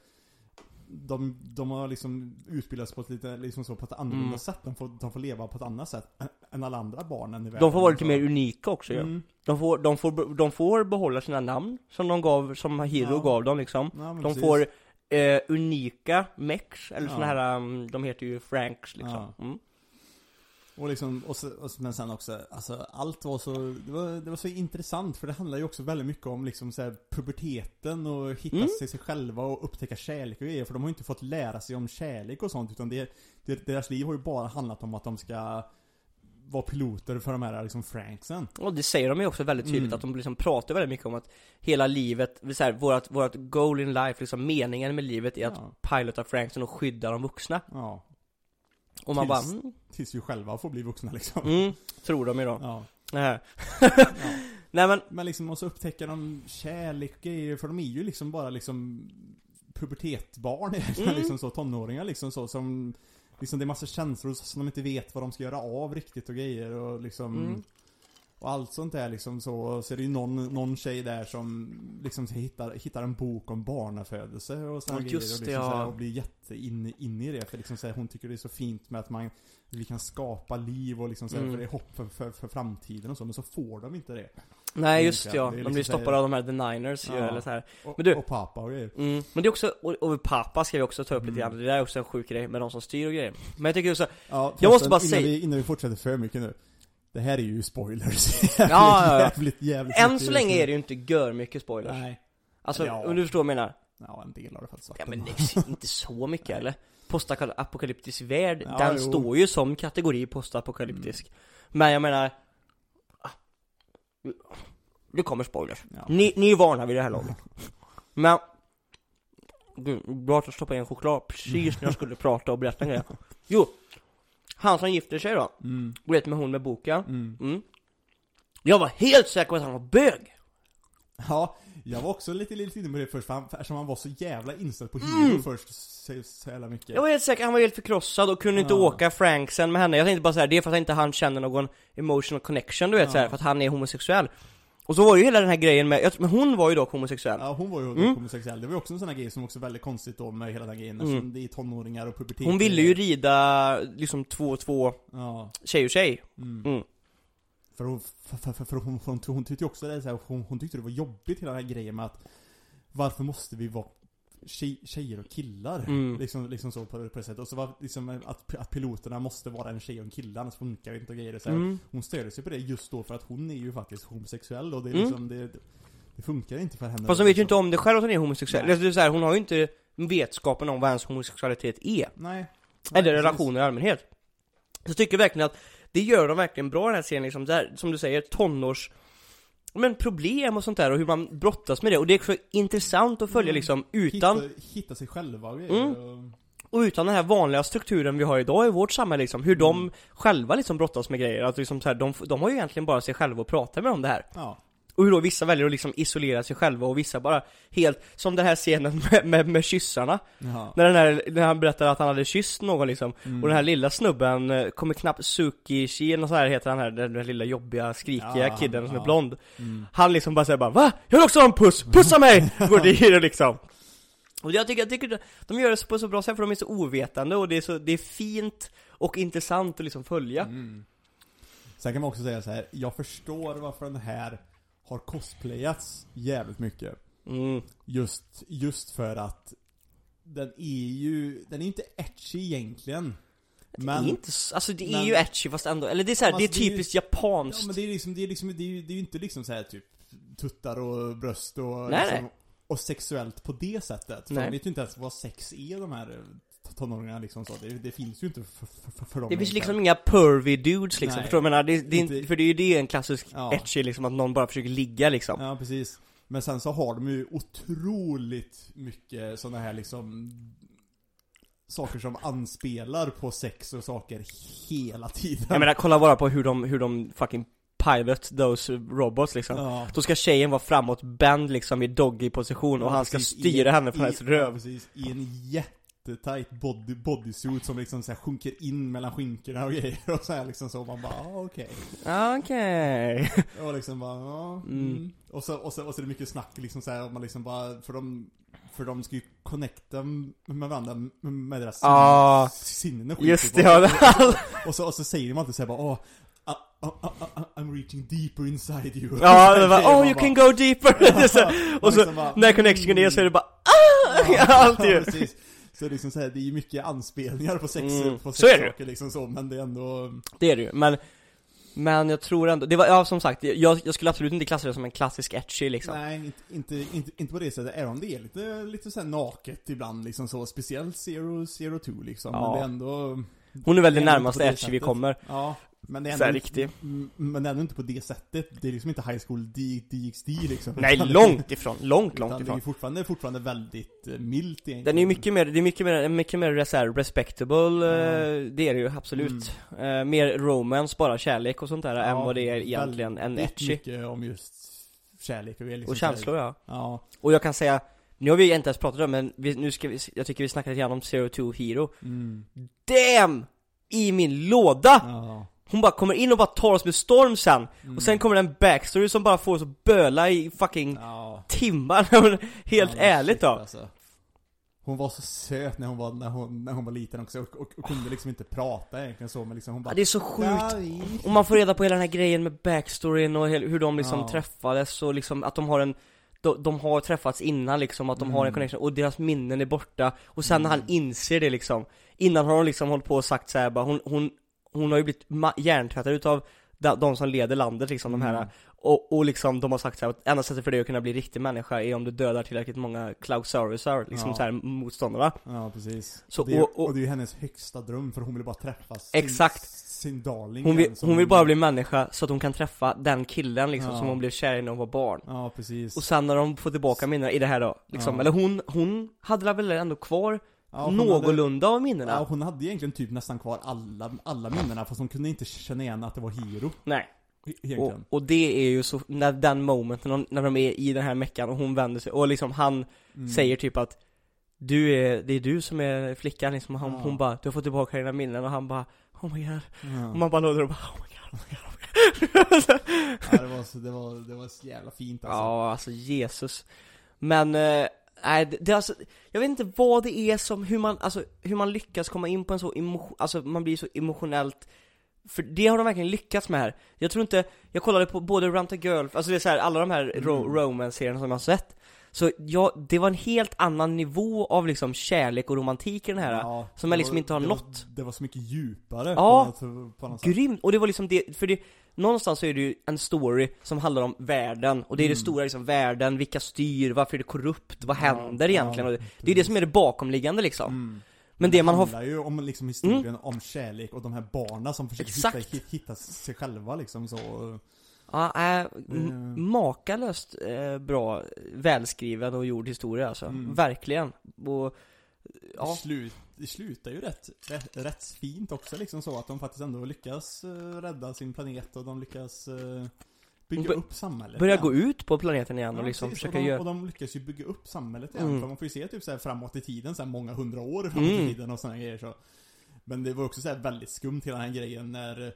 de, de har liksom utbildats på ett lite, liksom så, på ett annorlunda Mm. sätt. De får, de får leva på ett annat sätt än- alla andra barnen i världen. De får vara lite mer unika också ju Mm. de, får, de, får, de får behålla sina namn som de gav, som Hiro Ja. gav dem liksom Ja, De precis. får eh, unika mex, eller Ja. såna här, um, de heter ju Franks liksom Ja. mm. Och liksom, och, så, och så, men sen också, alltså allt var så, det var, det var så intressant för det handlar ju också väldigt mycket om liksom så här, puberteten och hitta Mm. sig, sig själva och upptäcka kärlek och grejer. För de har ju inte fått lära sig om kärlek och sånt utan det, det, deras liv har ju bara handlat om att de ska vara piloter för de här liksom Franksen. Och det säger de ju också väldigt tydligt Mm. att de liksom pratar väldigt mycket om att hela livet, så här, vårat, vårat goal in life, liksom meningen med livet är att Ja. pilota Franksen och skydda de vuxna Ja. Och man bara, Tills- mm, Tills vi själva får bli vuxna liksom. mm tror de ju då Ja. Ja. Nej men, Men liksom, och så upptäcker de kärlek grejer, för de är ju liksom bara liksom pubertetbarn Mm. liksom så, tonåringar liksom så som Liksom det är massa känslor som de inte vet vad de ska göra av riktigt och grejer och liksom Mm. Och allt sånt där liksom så, så är det ju någon, någon tjej där som liksom hittar, hittar en bok om barnafödelse och såna Ja, grejer och, det, liksom här, ja. och blir jätte in, in i det för liksom så här, hon tycker det är så fint med att man Vi kan skapa liv och liksom så här, Mm. för det är hopp för, för, för framtiden och så, men så får de inte det Nej just ja, de blir stoppade av de här deniners ju, Ja. eller så här. Och, Men du- och pappa och grejer. Mm, men det är också, och, och pappa ska vi också ta upp lite Mm. grann, det där är också en sjuk grej med de som styr och grejer Men jag tycker också, Ja, Jag måste bara innan säga- Vi, innan vi fortsätter för mycket nu. Det här är ju spoilers. Ja, ja, jävligt, jävligt än så länge är det ju inte gör mycket spoilers Nej. Alltså, Ja. om du förstår vad jag menar? Ja, en del har det faktiskt varit. Ja men det är inte så mycket eller? Postapokalyptisk värld, Ja, den jo. står ju som kategori postapokalyptisk Men jag menar Det kommer spoilers Ja. Ni, ni är vana vid det här laget Men Gud, bra att du stoppade in choklad precis när jag skulle prata och berätta en grej Jo Han som gifter sig då, Mm. du vet med hon med boken Mm. mm. Jag var helt säker på att han var bög Ja, jag var också lite, lite inne på det först, för han, eftersom han var så jävla inställd på hero Mm. först, så, så jävla mycket. Jag var helt säker, han var helt förkrossad och kunde inte Ja. åka Franksen med henne Jag tänkte bara så här, det är för att inte han känner någon emotional connection du vet Ja. så här, för att han är homosexuell Och så var ju hela den här grejen med, men hon var ju dock homosexuell Ja, hon var ju Mm. homosexuell. Det var ju också en sån här grej som också väldigt konstigt då med hela den grejen, Mm. eftersom det är tonåringar och pubertet. Hon ville ju rida liksom två och två Ja. tjej och tjej Mm. För, hon, för, för, för, hon, hon, hon tyckte också det så här, hon, hon tyckte det var jobbigt hela den här grejen med att Varför måste vi vara tjej, tjejer och killar? Mm. Liksom, liksom så på, på det sättet. Och så var liksom att, att piloterna måste vara en tjej och en kille, annars funkar det inte och grejer. Så här, mm. Hon störde sig på det just då för att hon är ju faktiskt homosexuell och det är Mm. liksom, det, det funkar inte för henne. Fast hon vet ju liksom. inte om det själv att hon är homosexuell Nej. Alltså, det är så här, hon har ju inte vetskapen om vad ens homosexualitet är Nej. Nej, Eller relationer i allmänhet Så jag tycker verkligen att det gör de verkligen bra den här serien liksom, där, som du säger, tonårs men problem och sånt där och hur man brottas med det och det är också intressant att följa Mm. liksom utan Hitta, hitta sig själva och grejer. Mm. och- utan den här vanliga strukturen vi har idag i vårt samhälle liksom, hur de Mm. själva liksom brottas med grejer, att liksom så här, de, de har ju egentligen bara sig själva att prata med om det här Ja. Och hur då vissa väljer att liksom isolera sig själva och vissa bara helt, som den här scenen med, med, med kyssarna Ja. När den här, när han berättar att han hade kysst någon liksom Mm. Och den här lilla snubben eh, kommer knappt Suki eller så här heter han här, den där lilla jobbiga skrikiga Ja, kidden som ja. är blond Mm. Han liksom bara säger bara Va? Jag vill också ha en puss! Pussa mig! Går och liksom Och jag tycker, jag tycker de gör det på så bra sätt för de är så ovetande och det är så, det är fint och intressant att liksom följa Mm. Sen kan man också säga så här. jag förstår varför den här har cosplayats jävligt mycket. mm. Just, just för att den är ju, den är inte etchy egentligen. Men, det är inte, alltså det är men- ju etchy fast ändå, eller det är så här, det är alltså, det är ju- typiskt ja japanskt men det är liksom, det är liksom, det är ju, det är ju inte liksom så här typ tuttar och bröst och Nej, liksom, nej. och sexuellt på det sättet. För Nej. de vet ju inte ens vad sex är de här tonåringarna liksom så. Det, det finns ju inte för, för, för, för dem. Det finns liksom inga pervy dudes liksom, Nej. förstår du jag menar? Det, det, inte, för det är ju det en klassisk Ja. etchy liksom, att någon bara försöker ligga liksom Ja, precis. Men sen så har de ju otroligt mycket sådana här liksom Saker som anspelar på sex och saker hela tiden. Jag menar, kolla bara på hur de, hur de fucking pilot those robots liksom ja. Då ska tjejen vara framåt bänd liksom i doggy position och Ja, han ska precis. styra I- henne från hennes röv precis. I en jättetight body, bodysuit som liksom så här sjunker in mellan skinkorna och grejer och så här liksom så. Man bara, ah, okej. Okej Och liksom bara, ja. Mm. Mm. Och, så, och, så, och så är det mycket snack liksom så här, om man liksom bara, för de för de ska ju connecta med varandra med deras Ja. sinnen och skit, Just typ. det, ja, Och så, och så säger de alltid såhär bara åh, I, I, I'm reaching deeper inside you ja det var, oh man you bara. can go deeper är så, Och Och så, liksom bara, när connectionen är så är det bara ah! Allt ju. Så det är liksom så här, det är ju mycket anspelningar på sex, Mm, på det. sexsaker liksom så, men det är ändå Det är det ju, men Men jag tror ändå, det var, ja som sagt, jag, jag skulle absolut inte klassa det som en klassisk etchy liksom. Nej, inte, inte, inte, på det sättet, även om det är lite, lite så här naket ibland liksom så, speciellt Zero, Zero Two liksom, Ja. men det är ändå Hon är väl det närmaste etchy vi kommer. Ja, men det är Så ändå riktig. m- Men det ändå inte på det sättet, det är liksom inte High School DxD liksom Nej, långt ifrån, långt, långt det är ifrån fortfarande, fortfarande väldigt eh, milt egentligen Den är ju mycket mer, det är mycket mer, mycket mer så här respectable, eh, det är det ju absolut Eh, Mer romance, bara kärlek och sånt där, än Ja, vad det är egentligen en etchy mycket om just kärlek och, liksom Och så känslor ja Ja, Och jag kan säga, nu har vi inte ens pratat om men vi, nu ska vi, jag tycker vi snackar lite grann om Zero Two Hero mm. Damn! I min låda! ja. Hon bara kommer in och bara tar oss med storm sen Mm. Och sen kommer en backstory som bara får oss att böla i fucking Ja, timmar Helt Ja, ärligt shit, då alltså. Hon var så söt när hon var, när hon, när hon var liten också och, och, och kunde liksom inte prata egentligen så men liksom hon bara Ja, det är så sjukt. Och man får reda på hela den här grejen med backstoryn och hur de liksom Ja. träffades och liksom att de har en de, de har träffats innan liksom, att de har en Mm. connection och deras minnen är borta Och sen när han Mm. inser det liksom Innan har hon liksom hållit på och sagt så här, bara, hon, hon, hon har ju blivit hjärntvättad utav de, som leder landet liksom, de här Mm. och, och liksom de har sagt så här, att enda sättet för dig att kunna bli riktig människa är om du dödar tillräckligt många Klausaurusar, liksom Ja. så här motståndarna Ja precis. Så, och, det, och- och- och det är ju hennes högsta dröm för hon vill bara träffa sin, Exakt. sin darling Hon vill, hon vill bara bli människa så att hon kan träffa den killen liksom Ja. som hon blev kär i när hon var barn Ja precis. Och sen när de får tillbaka minnena i det här då, liksom, Ja. eller hon, hon hade väl ändå kvar ja, hon hade- någorlunda av minnena? Ja, hon hade egentligen typ nästan kvar alla, alla minnena fast hon kunde inte känna igen att det var Hiro. Nej. e- Och, och det är ju så, när den momenten, när de- är i den här meckan och hon vänder sig, och liksom han Mm. säger typ att Du är, det är du som är flickan liksom, han, Ja. hon bara, du har fått tillbaka dina minnen och han bara Oh my god, Ja. och man bara låter och bara Oh my god, oh my god, oh my god. ja, det var så, det var, det var så jävla fint alltså. Ja, alltså Jesus Men, eh, nej det, alltså, jag vet inte vad det är som, hur man, alltså hur man lyckas komma in på en så emotion, alltså man blir så emotionellt För det har de verkligen lyckats med här Jag tror inte, jag kollade på både Run to Girl, alltså det är så här, alla de här ro, Mm. romance-serierna som jag har sett Så ja, det var en helt annan nivå av liksom kärlek och romantik i den här Ja, som det jag liksom var- inte har det nått. Var, det var så mycket djupare Ja. på något, på något. Grymt! Och det var liksom det, för det, någonstans så är det ju en story som handlar om världen, och det är det Mm. stora liksom, världen, vilka styr, varför är det korrupt, vad händer Ja, egentligen? ja, det, det är det som är det bakomliggande liksom. Mm. Men det man har, handlar ju om liksom historien om kärlek och de här barnen som försöker hitta, hitta sig själva liksom så. Ja, äh, Mm. makalöst eh, bra, välskriven och gjord historia alltså. Mm. Verkligen. Och, ja, slut, det slutar ju rätt, rätt, rätt fint också liksom så att de faktiskt ändå lyckas eh, rädda sin planet och de lyckas eh, bygga upp samhället börja igen. gå ut på planeten igen och Ja, liksom precis. försöka och de, göra Och de lyckas ju bygga upp samhället igen, Mm. för man får ju se typ så här framåt i tiden, så här många hundra år framåt Mm. i tiden och sådana grejer så. Men det var också så här väldigt skumt hela den här grejen när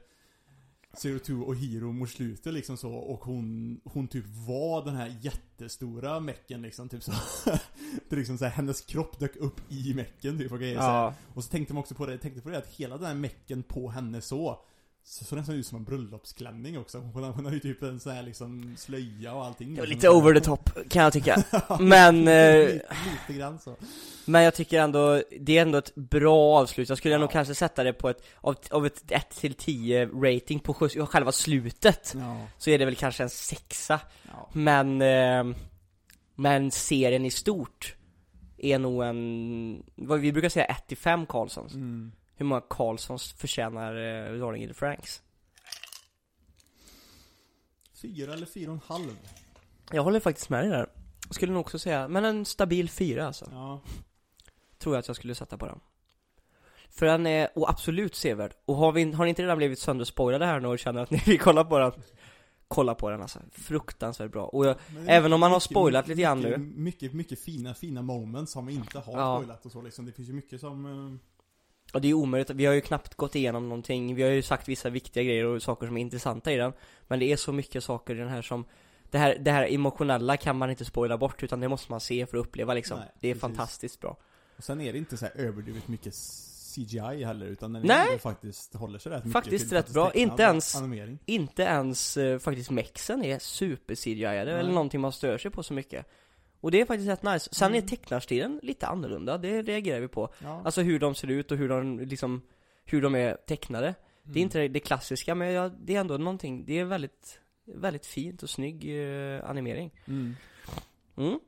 Zero Two och Hiro mot slutet liksom så och hon, hon typ var den här jättestora mecken liksom typ så. det liksom så här, hennes kropp dök upp i mecken typ och grejer så här. Ja, Och så tänkte man också på det, tänkte på det att hela den här mecken på henne så så såg nästan ut som en bröllopsklänning också. Hon, hon har ju typ en sån här liksom slöja och allting. det var lite over the top kan jag tycka. Men, eh, lite, lite grann så. Men jag tycker ändå, det är ändå ett bra avslut. Jag skulle Ja. nog kanske sätta det på ett, av, av ett 1 till 10 rating på själva slutet. Ja. Så är det väl kanske en sexa. ja. Men, eh, men serien i stort är nog en, vad vi brukar säga 1 till 5 Karlssons. Mm. Hur många Karlssons förtjänar eh, Darling Franks? Fyra eller fyra och en halv. Jag håller faktiskt med dig där. Skulle nog också säga, men en stabil fyra alltså. Ja. Tror jag att jag skulle sätta på den. För den är, och absolut sevärd. Och har, vi, har ni inte redan blivit sönderspoilade här nu och känner att ni vill kolla på den? Kolla på den alltså. Fruktansvärt bra. Och jag, Även om man har mycket- spoilat lite grann mycket, nu. Mycket, mycket fina, fina moments som vi inte har Ja. spoilat och så liksom. Det finns ju mycket som... och det är omöjligt, vi har ju knappt gått igenom någonting. Vi har ju sagt vissa viktiga grejer och saker som är intressanta i den. Men det är så mycket saker i den här som det här, det här emotionella kan man inte spoila bort utan det måste man se för att uppleva liksom. Nej, det är precis. fantastiskt bra. Och sen är det inte så här överdrivet mycket CGI heller utan den Nej. faktiskt håller sig rätt mycket Faktiskt till rätt faktiskt bra. Inte ens- Animering. Inte ens eh, faktiskt mexen är super cgi eller någonting man stör sig på så mycket. Och det är faktiskt rätt nice. Sen är Mm. tecknarstilen lite annorlunda, det reagerar vi på. Ja. Alltså hur de ser ut och hur de liksom, hur de är tecknade. Det är Mm. inte det, klassiska men ja, det är ändå någonting, det är väldigt, väldigt fint och snygg eh, animering. Mm. Mm.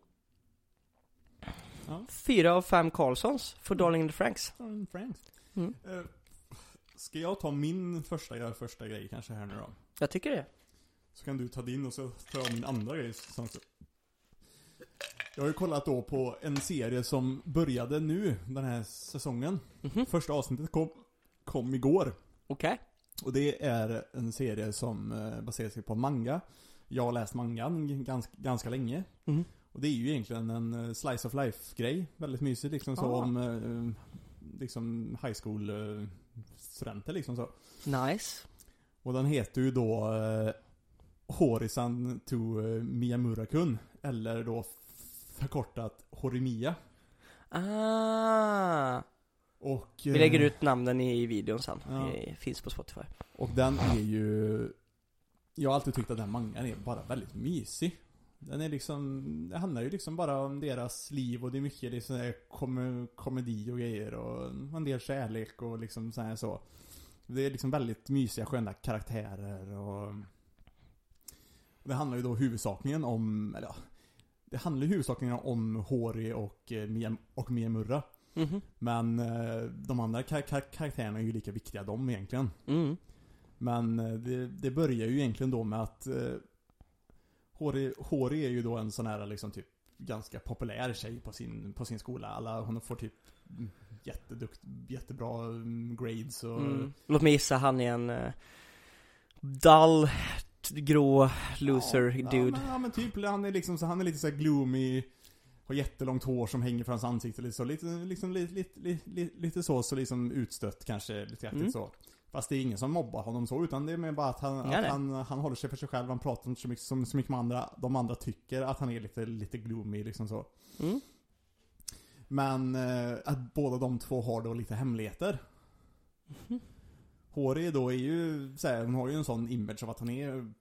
Ja. Fyra av fem Karlssons för Darling in the Franks. Mm, Franks. Mm. Eh, Ska jag ta min första, första grej kanske här nu då? Jag tycker det. Så kan du ta din och så tar jag min andra grej samtidigt. Jag har ju kollat då på en serie som började nu, den här säsongen. Mhm. Första avsnittet kom, kom igår. Okej. Och det är en serie som eh, baserar sig på manga. Jag har läst mangan ganska, ganska länge. Mhm. Och det är ju egentligen en eh, slice of life-grej. Väldigt mysigt liksom så Ah. om eh, liksom high school eh, studenter liksom så. Nice. Och den heter ju då eh, Horisan to Miyamura-kun. Eller då förkortat Horimiya. Ah. Och, Vi lägger eh, ut namnen i videon sen. Ja. Det finns på Spotify. Och den är ju Jag har alltid tyckt att den mangan är bara väldigt mysig Den är liksom Det handlar ju liksom bara om deras liv och det är mycket liksom där kom, komedi och grejer och en del kärlek och liksom så här så Det är liksom väldigt mysiga sköna karaktärer och Det handlar ju då huvudsakligen om, eller ja Det handlar ju huvudsakligen om Hori och eh, och Mia Murra Mhm. Men eh, de andra kar- kar- karaktärerna är ju lika viktiga de egentligen Mm. men eh, det, det börjar ju egentligen då med att eh, Hori, Hori är ju då en sån här liksom typ ganska populär tjej på sin, på sin skola. Alla, hon får typ mm, jättedukt, jättebra mm, grades och Mm. Låt mig gissa, han är en uh, dull, grå loser ja, dude. Ja men, ja men typ, han är liksom så, han är lite så gloomy Har jättelångt hår som hänger från hans ansikte lite så, lite, liksom lite, lite, lite, lite så, så liksom utstött kanske, lite Mm. så Fast det är ingen som mobbar honom så, utan det är mer bara att han, att han, han håller sig för sig själv, han pratar inte så mycket, så, så mycket med andra, de andra tycker att han är lite, lite gloomy liksom så Mm. Men eh, att båda de två har då lite hemligheter Mhm. Hori då är ju, så här, hon har ju en sån image av att hon är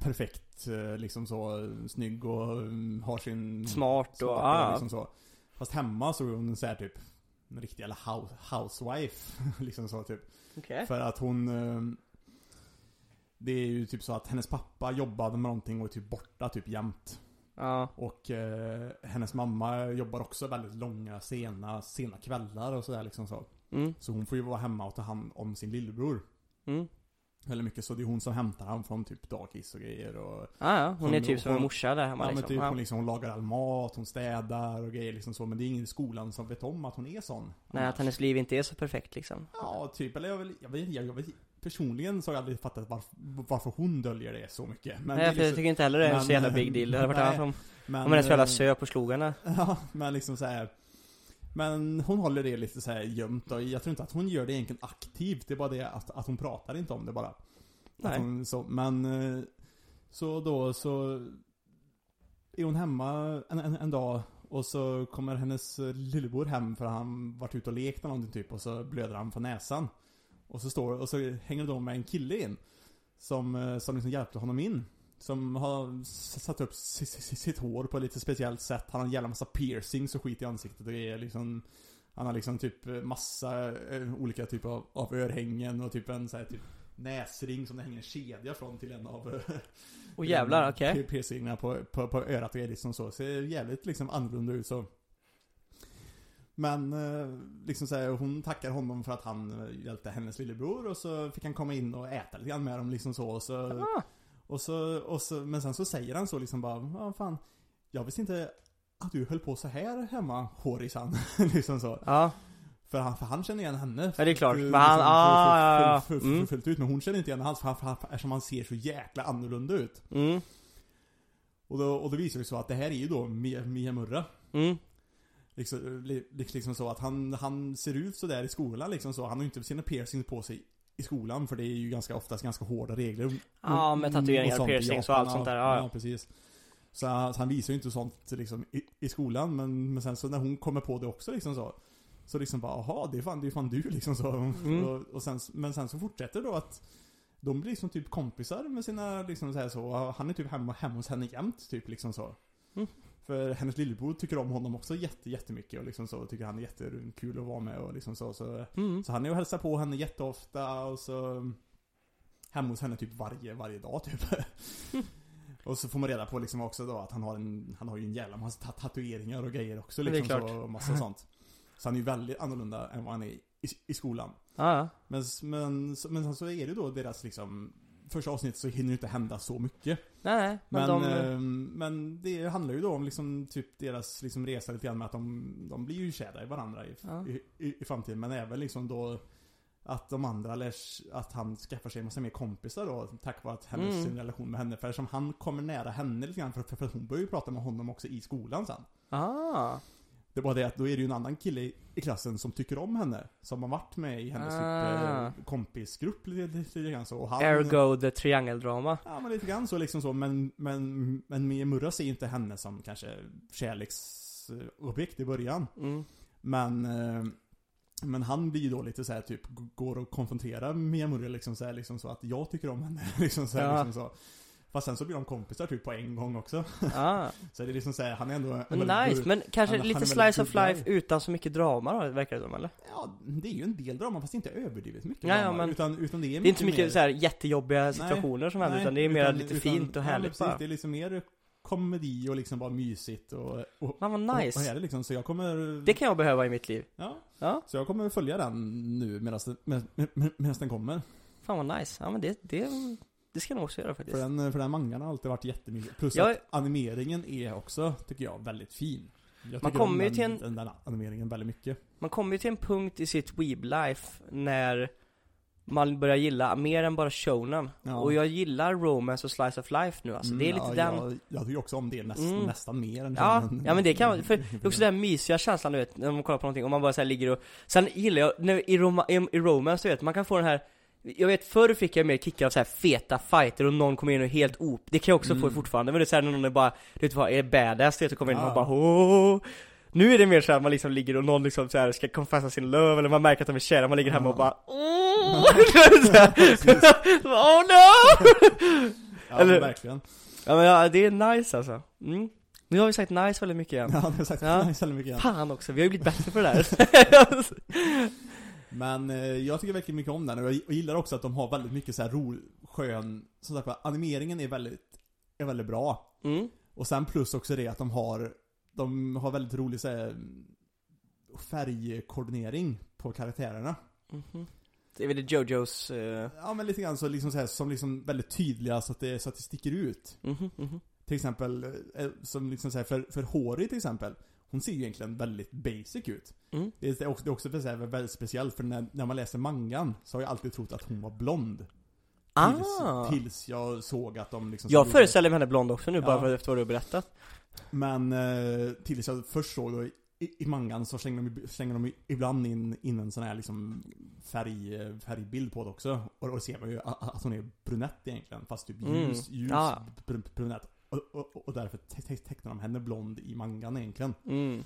perfekt, eh, liksom så snygg och mm, har sin Smart och, smart ah. liksom så. Fast hemma så är hon så här typ en riktig jävla house, housewife, liksom så typ. Okej. För att hon eh, Det är ju typ så att hennes pappa jobbade med någonting och är typ borta typ jämt. Ja. Och eh, hennes mamma jobbar också väldigt långa, sena, sena kvällar och sådär liksom så. Mm. Så hon får ju vara hemma och ta hand om sin lillebror. Mm. Väldigt mycket, så det är hon som hämtar honom från typ dagis och grejer och Ah, ja, hon är Hon- typ som en hon- morsa där hemma Ja men liksom. typ Ja. hon, liksom, hon lagar all mat, hon städar och grejer liksom så Men det är ingen i skolan som vet om att hon är sån Nej, att hennes liv inte är så perfekt liksom. Ja, typ, eller jag, jag vet jag, jag vet Personligen så har jag aldrig fattat varför, varför hon döljer det så mycket men Nej, är för jag liksom, tycker inte heller det är en men- så jävla big deal. Det hade varit Nej, annat om, men, om hennes föräldrar eh, söp och slog henne. Ja, men liksom så här. Men hon håller det lite så här gömt och jag tror inte att hon gör det egentligen aktivt. Det är bara det att, att hon pratar inte om det bara. Nej. Hon, så, men eh, Så då så Är hon hemma en, en, en dag Och så kommer hennes lillebror hem för han varit ute och lekt eller någonting typ Och så blöder han från näsan. Och så står och så hänger de med en kille in Som, eh, som liksom hjälpte honom in Som har satt upp si- si- sitt hår på ett lite speciellt sätt Han har en jävla massa piercings och skit i ansiktet och grejer liksom Han har liksom typ massa eh, olika typer av, av örhängen och typ en så här, typ näsring som det hänger en kedja från till en av eh, Och jävlar, okej. P- piercingarna på, på, på örat och grejer liksom så. Ser jävligt liksom annorlunda ut så. Men eh, liksom så här, hon tackar honom för att han eh, hjälpte hennes lillebror och så fick han komma in och äta lite grann med dem liksom så. Och så, Ah, och så, och så men sen så säger han så liksom bara, ja fan. Jag visste inte att du höll på så här hemma, Horisan. liksom så. ja. För han, för han känner igen henne. Ja, det är klart. För- Men han- för- ah, för- för- för- Mm. Fullt ut, men hon känner inte igen hans för, för, för, eftersom han ser så jäkla annorlunda ut. Mm. Och då, och då visar det sig så att det här är ju då Mia, Mia Murra. Mm. Liksom, li- liksom så att han, han ser ut så där i skolan liksom så. Han har ju inte sina piercings på sig i skolan för det är ju ganska oftast ganska hårda regler. Ja, med tatueringar, sånt i piercings och Japan, allt sånt där, ja, ja. precis. Så han, så han visar ju inte sånt liksom i, i skolan men, men sen så när hon kommer på det också liksom så. Så liksom bara, jaha det är fan, det är fan du liksom så. Mm. Och, och sen, men sen så fortsätter då att de blir liksom typ kompisar med sina liksom så här så. Han är typ hemma, hemma hos henne jämt typ liksom så. Mm. För hennes lillebror tycker om honom också jätte, jättemycket och liksom så. Tycker han är jättekul att vara med och liksom så. Så, Mm. så han är och hälsar på henne jätteofta och så Hemma hos henne typ varje, varje dag typ Och så får man reda på liksom också då att han har en Han har ju en jävla massa ta- tatueringar och grejer också liksom så, och massa sånt Så han är ju väldigt annorlunda än vad han är i, i skolan ja. Men, men, men så är det då deras liksom Första avsnittet så hinner det inte hända så mycket Nej. Men, Men, de... ehm, men det handlar ju då om liksom typ deras liksom resa lite grann med att de, de blir ju kära i varandra i, Ja. i, i, i framtiden Men även liksom då Att de andra lärs, att han skaffar sig en massa mer kompisar då Tack vare att hennes Mm. sin relation med henne För eftersom han kommer nära henne lite grann för, för, för hon börjar ju prata med honom också i skolan sen Ah. Det var det att då är det ju en annan kille i, klassen som tycker om henne Som har varit med i hennes Ah. typ, kompisgrupp lite, lite, grann så och han, Ergo the triangeldrama. Ja men lite grann så liksom så men, men, men Mia Murra ser inte henne som kanske samtalsobjekt i början. Mm. Men, eh, men han blir ju då lite så här typ, går och konfronterar Miyamura liksom så här, liksom så att jag tycker om henne, liksom så här, Ja. liksom så. Fast sen så blir de kompisar typ på en gång också. Ah. Så det är liksom så här, han är ändå en nice, men kanske han- lite han slice of life guy. utan så mycket drama då, verkar det som eller? Ja, det är ju en del drama fast inte överdrivet mycket Nej, ja, drama. men- utan, utan det är Det är inte så mycket mer- så här jättejobbiga Nej, situationer som händer nej, utan det är mer lite utan- fint och ja, härligt precis, bara. Det är liksom mer komedi och liksom bara mysigt och, och, Fan vad och, och nice. härligt liksom. Så jag kommer... Det kan jag behöva i mitt liv. Ja. Ja, Så jag kommer följa den nu medan med, med, den kommer. fan vad nice. Ja men det, det, det ska jag nog också göra faktiskt. För den, för den mangan har alltid varit jättemycket. Plus Jag- att animeringen är också, tycker jag, väldigt fin. Jag Man kommer om ju till en- den, den animeringen väldigt mycket. Man kommer ju till en punkt i sitt weeb-life när man börjar gilla mer än bara shonen. Ja. Och jag gillar romance och slice of life nu alltså. det är lite Mm, ja, den... Jag, jag tycker också om det näst, Mm. nästan mer än Ja, ja men det kan för det är också den mysiga känslan du vet, när man kollar på någonting och man bara så ligger och Sen gillar jag, när, i, Roma, i, i romance du vet, man kan få den här jag vet förr fick jag mer kickar av så här feta fighter och någon kommer in och helt op Det kan jag också få Mm. fortfarande, men det är såhär när någon är bara, du vet vad, är badass du vet och kommer in och bara! Nu är det mer såhär man liksom ligger och någon liksom så här ska confessa sin love eller man märker att de är kära, man ligger hemma och bara Åh! Oh no! Ja, Eller- verkligen. Ja men ja, det är nice alltså. Mm. Nu har vi sagt nice väldigt mycket igen. Ja, det har sagt Ja. nice väldigt mycket. Fan också, vi har ju blivit bättre på det där. Men eh, jag tycker verkligen mycket om den och jag gillar också att de har väldigt mycket så här ro, skön, som sagt animeringen är väldigt, är väldigt bra. mm. Och sen plus också det att de har, de har väldigt rolig så här, färgkoordinering på karaktärerna. Mhm. Det är väl det Jojos... eh, Ja men lite grann så liksom så här, som liksom väldigt tydliga så att det, så att det sticker ut. mhm, mhm. Till exempel, eh, som liksom så här, för, för Hori till exempel, hon ser ju egentligen väldigt basic ut. Mm. Det är också, det är också väldigt speciellt för när, när man läser mangan så har jag alltid trott att hon var blond. Tills, Ah! tills jag såg att de liksom Jag föreställer mig henne blond också nu bara Ja. för efter vad du har berättat. Men eh, tills jag först såg då i, i mangan så slänger de, slänger de ibland in, in en sån här liksom färg, färgbild på det också. Och då ser man ju att, att hon är brunett egentligen, fast typ Mm. ljus, ljus Ja. br- brunett. Och, och, och därför te- te- tecknar de henne blond i mangan egentligen. Mm.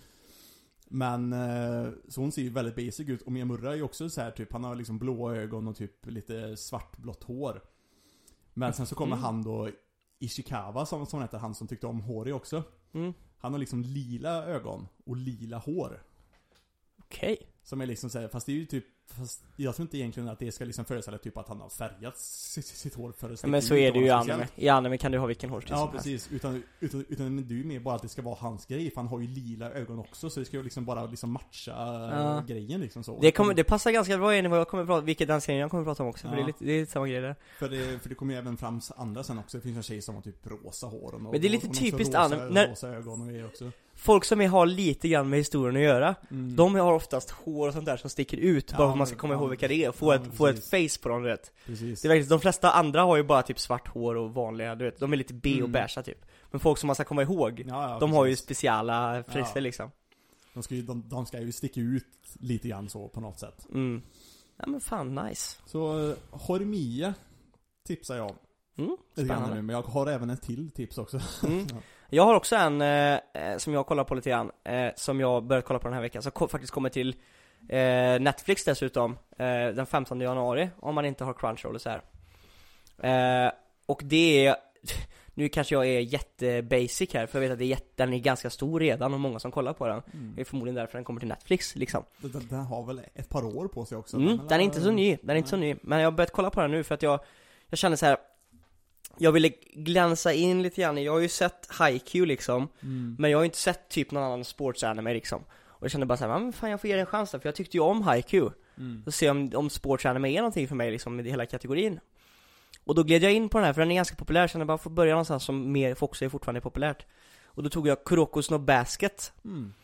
Men, eh, så hon ser ju väldigt basic ut. Och Miyamura är ju också så här typ, han har liksom blåa ögon och typ lite svartblått hår. Men sen så kommer Mm. han då, Ishikawa som, som heter, han som tyckte om Hori också. Mm. Han har liksom lila ögon och lila hår. Okej. Som är liksom såhär, fast det är ju typ Fast jag tror inte egentligen att det ska liksom föreställa typ att han har färgat sitt, sitt hår för att men så är det ju i vara anime. I anime kan du ha vilken hårstil Ja som helst. precis, utan, utan, utan det är mer bara att det ska vara hans grej för han har ju lila ögon också så det ska ju liksom bara liksom matcha Ja. grejen liksom så Det, kommer, det passar ganska bra in i vad jag kommer prata vilket den serien jag kommer prata om också, för Ja. det är lite, det är lite samma grej där. För det, för det kommer ju även fram andra sen också, det finns en tjej som har typ rosa hår och Men det är lite typiskt rosa, anime, rosa ögon och grejer också Folk som har lite grann med historien att göra, mm. de har oftast hår och sånt där som sticker ut Ja, bara för att man ska komma ja, ihåg vilka det är och få, ja, ett, få ett precis. face på dem du vet. Precis Det är verkligen, de flesta andra har ju bara typ svart hår och vanliga, du vet, de är lite B och Mm. beiga typ. Men folk som man ska komma ihåg, de har ju precis. speciella friser liksom. de, ska ju, de, de ska ju sticka ut lite grann så på något sätt Mm. Ja men fan nice. Så, uh, Hormia tipsar jag om. Mm, spännande. nu, men jag har även ett till tips också. Mm. Ja. Jag har också en eh, eh, som jag kollar på lite grann, eh, som jag börjat kolla på den här veckan, som faktiskt kommer till eh, Netflix dessutom, eh, den 15 januari, om man inte har Crunchyroll och så här. Eh, och det är, nu kanske jag är jättebasic här, för jag vet att det är jätte, den är ganska stor redan och många som kollar på den. Mm. Det är förmodligen därför den kommer till Netflix liksom. Den, den- den har väl ett par år på sig också? Mm, men- den är inte så ny, den är inte så ny, men jag har börjat kolla på den nu för att jag, jag känner så här. Jag ville glänsa in lite grann, jag har ju sett Haikyuu liksom, Mm. men jag har ju inte sett typ någon annan sportsanime liksom Och jag kände bara såhär, men fan jag får ge det en chans då, för jag tyckte ju om Haikyuu Mm. Och se om, om sportsanime är någonting för mig liksom, med hela kategorin Och då gled jag in på den här, för den är ganska populär, jag kände bara får börja någonstans som mer, är fortfarande populärt Och då tog jag Kurokos no Basket Mm.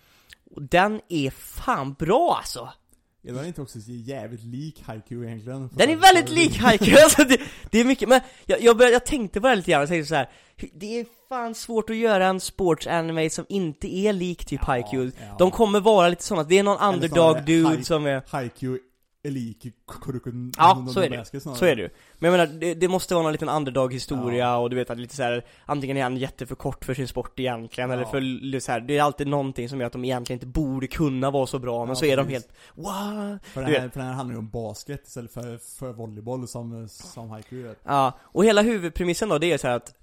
Och den är fan bra alltså! Är den inte också jävligt lik Haikyuu egentligen? Den är väldigt lik Haikyuu, alltså det, det är mycket, men jag, jag, började, jag tänkte på det lite grann, jag tänkte så här. Det är fan svårt att göra en sportsanime som inte är lik typ Ja, Haikyuu ja. De kommer vara lite sådana, det är någon Eller underdog snarare dude Hai- som är Haikyuu Eliki Kurukun Ja, så är det Så är det ju. Men jag menar, det, det måste vara någon liten underdog historia ja. och du vet att lite så här, antingen är han jätteför kort för sin sport egentligen ja. eller för så här, det är alltid någonting som gör att de egentligen inte borde kunna vara så bra men ja, så är precis. de helt? För det här, för det här handlar ju om basket istället för, för volleyboll som, som haiku Ja, och hela huvudpremissen då det är så att